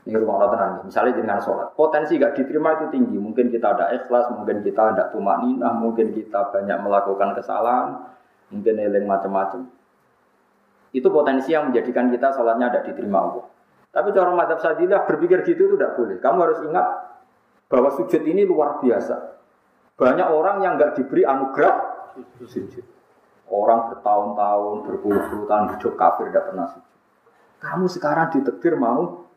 Ini rumah tenang. Misalnya dengan sholat, potensi gak diterima itu tinggi. Mungkin kita ada ikhlas, mungkin kita ada tumak ninah, mungkin kita banyak melakukan kesalahan, mungkin eling macam-macam. Itu potensi yang menjadikan kita sholatnya ada diterima Allah. Tapi cara madhab sadilah berpikir gitu itu tidak boleh. Kamu harus ingat bahwa sujud ini luar biasa. Banyak orang yang nggak diberi anugerah sujud. Orang bertahun-tahun, berpuluh-puluh tahun hidup kafir tidak pernah sujud. Kamu sekarang ditekdir mau.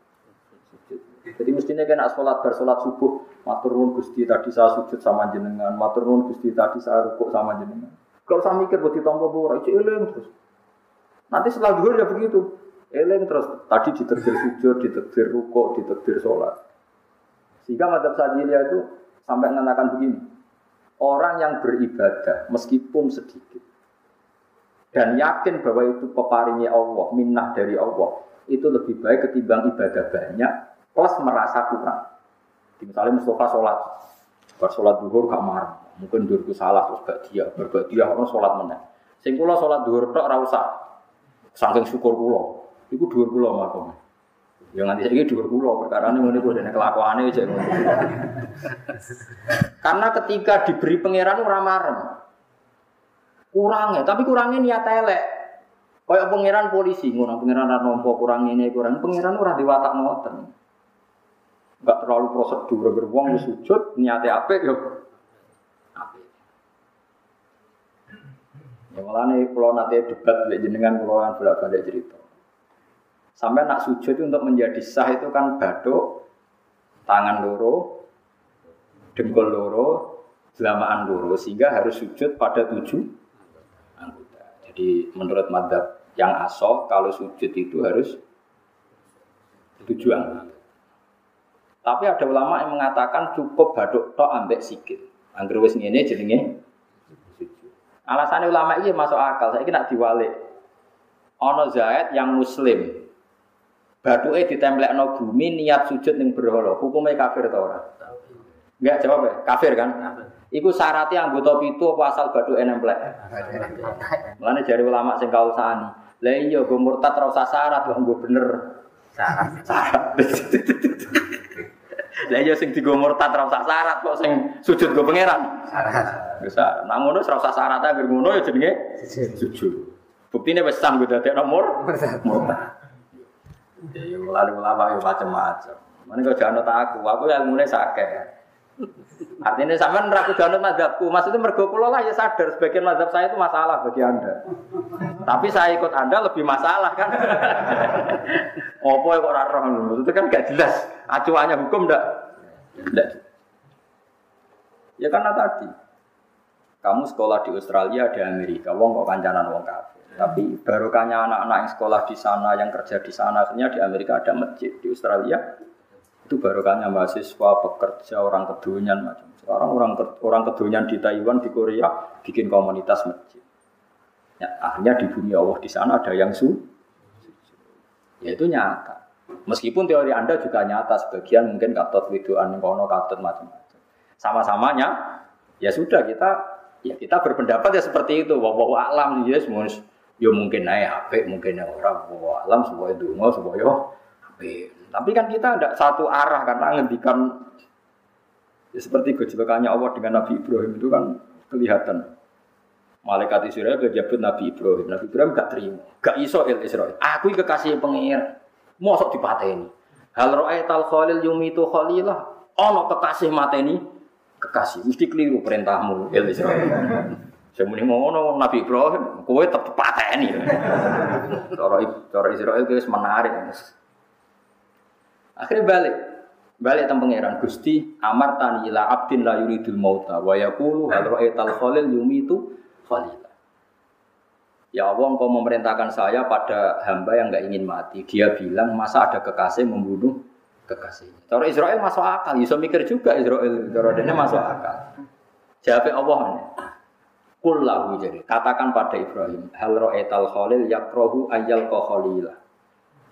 Jadi mestinya kena sholat bersolat subuh. Matur nuwun Gusti tadi saya sujud sama jenengan. Matur nuwun Gusti tadi saya rukuk sama jenengan. Kalau saya mikir buat ditompo bora, itu terus. Nanti setelah duhur ya begitu. Eling terus tadi ditekdir sujud, ditekdir rukuk, ditekdir sholat. Sehingga madhab sadilia itu sampai mengatakan begini. Orang yang beribadah meskipun sedikit dan yakin bahwa itu peparingnya Allah, minnah dari Allah, itu lebih baik ketimbang ibadah banyak plus merasa kurang. Misalnya Mustafa sholat, bersolat duhur gak marah, mungkin duhurku salah terus gak dia, berbuat dia orang sholat menang. Sing kula sholat duhur tok ora usah. Saking syukur kula. Iku dhuwur kula makom. Ya nganti saiki dhuwur kula perkara ini kuwi dene kelakuane. Karena ketika diberi pangeran ora marem. Kurangnya, tapi kurangnya niat elek. Kayak pangeran polisi, ngono pangeran ora nampa kurang ini kurang pangeran ora diwatak ngoten. Enggak terlalu prosedur beruang sujud niate apik yo. Ya malah nih kalau nanti debat jenengan kalau kan bolak-balik cerita. Sampai nak sujud untuk menjadi sah itu kan baduk, tangan loro, dengkul loro, jelamaan loro, sehingga harus sujud pada tujuh anggota. Jadi menurut madhab yang asoh, kalau sujud itu harus tujuh anggota. Tapi ada ulama yang mengatakan cukup baduk tok ambek sikit. Angger wis ngene jenenge Alasannya ulama ini masuk akal. Saya nak diwalik. Ono Zaid yang muslim, Batuke ditemplekno bumi niat sujud ning berhala. Hukumnya kafir ta ora? Enggak jawab ya, kafir kan? Iku syaratnya anggota pitu apa asal batu nemplek? Mulane jari ulama sing kausani. Lah iya go murtad ora usah syarat kok nggo bener. Syarat. Syarat. Lah iya sing digo murtad ora usah syarat kok sing sujud go pangeran. Syarat. Wis Nah ngono ora usah syarat agar ngono ya jenenge sujud. Buktine wis sang go dadi nomor murtad. Ya mulai ulama ya macam-macam. Mana kau jangan aku, aku yang mulai sakit. Artinya sama neraku jangan madhabku, maksudnya mergo pulau lah ya sadar sebagian madhab saya itu masalah bagi anda. Tapi saya ikut anda lebih masalah kan. Opo kok roh itu kan gak jelas. Acuannya hukum ndak? Ndak. Ya karena tadi kamu sekolah di Australia di Amerika, wong kok kancanan wong kafir. Tapi barokahnya anak-anak yang sekolah di sana, yang kerja di sana, akhirnya di Amerika ada masjid, di Australia itu barokahnya mahasiswa, pekerja, orang kedunian macam. Sekarang orang orang kedunian di Taiwan, di Korea bikin komunitas masjid. Ya, akhirnya di bumi Allah di sana ada yang su, ya itu nyata. Meskipun teori Anda juga nyata, sebagian mungkin katut widuan kono katut macam-macam. Sama-samanya, ya sudah kita ya kita berpendapat ya seperti itu. Wah, alam ya semua Ya mungkin naik HP, mungkin naik orang bawa alam sebuah dungo, sebuah yo HP. Tapi kan kita tidak satu arah karena ngendikan ya seperti gejolakannya Allah dengan Nabi Ibrahim itu kan kelihatan. Malaikat Israel berjabut Nabi Ibrahim. Nabi Ibrahim gak terima, gak iso Israel. Aku kekasih pengir, mosok dipateni. Hal roe tal khalil yumitu khalilah. Ono kekasih mateni kekasih. Mesti keliru perintahmu il Israel. Muni ngono Nabi Ibrahim, kowe tetep pateni. Cara cara Israel itu menarik. Akhirnya balik. Balik tentang pangeran Gusti Amar tani ila abdin la yuridul mauta wa yaqulu hal ra'aital khalil yumitu khalila. Ya Allah engkau memerintahkan saya pada hamba yang nggak ingin mati. Dia bilang masa ada kekasih membunuh kekasihnya. Cara Israel masuk akal, bisa mikir juga Israel. Cara masuk akal. Jawab Allah. Kullahu jadi katakan pada Ibrahim hal ro'etal khalil yakrohu ayal ko khalila.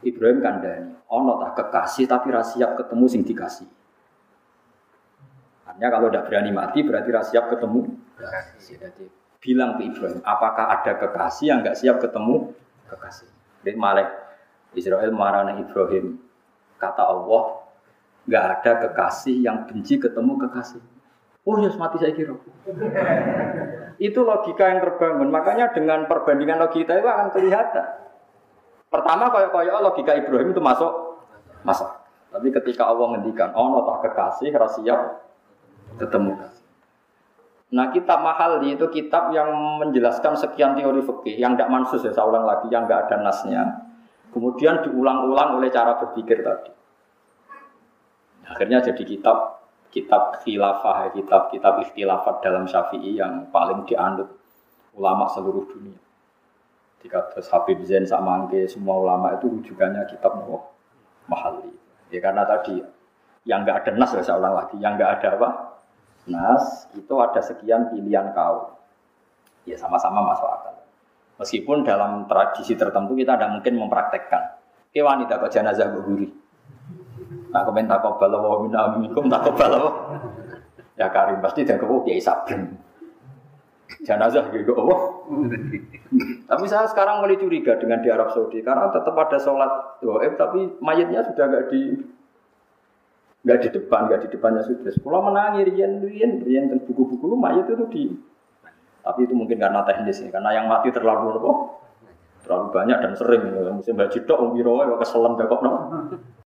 Ibrahim kandani ono tak kekasih tapi rasiap ketemu sing dikasih. Artinya kalau tidak berani mati berarti rasiap ketemu. Jadi bilang ke Ibrahim, apakah ada kekasih yang nggak siap ketemu kekasih? Jadi Malek Israel marah Ibrahim. Kata Allah, nggak ada kekasih yang benci ketemu kekasih. Oh ya mati saya kira. itu logika yang terbangun. Makanya dengan perbandingan logika itu akan kelihatan. Pertama kayak-kayak logika Ibrahim itu masuk masuk. Tapi ketika Allah ngendikan, oh tak kekasih rahasia ketemu Nah kitab mahal itu kitab yang menjelaskan sekian teori fikih yang tidak mansus ya saya ulang lagi yang nggak ada nasnya. Kemudian diulang-ulang oleh cara berpikir tadi. Akhirnya jadi kitab kitab khilafah, kitab-kitab ikhtilafat dalam syafi'i yang paling dianut ulama seluruh dunia. Jika terus Habib Zain Samangke, semua ulama itu rujukannya kitab Nawawi Mahali. Ya karena tadi yang nggak ada nas ya saya ulang lagi, yang nggak ada apa? Nas itu ada sekian pilihan kau. Ya sama-sama masuk akal. Meskipun dalam tradisi tertentu kita tidak mungkin mempraktekkan. Ke wanita kok jenazah berguri. Nah, komen tak kobal wa minna minkum tak kobal Ya Karim pasti dan kau kiai sabrem. Jenazah gitu apa? tapi saya sekarang mulai curiga dengan di Arab Saudi karena tetap ada sholat tapi mayatnya sudah nggak di nggak di depan, nggak di depannya sudah. Pulau menangis, rian, rian, rian dan buku-buku mayat itu di. Tapi itu mungkin karena teknis ya, karena yang mati terlalu apa? Terlalu banyak dan sering. Musim haji tok wong piro wae kok keselen kok no.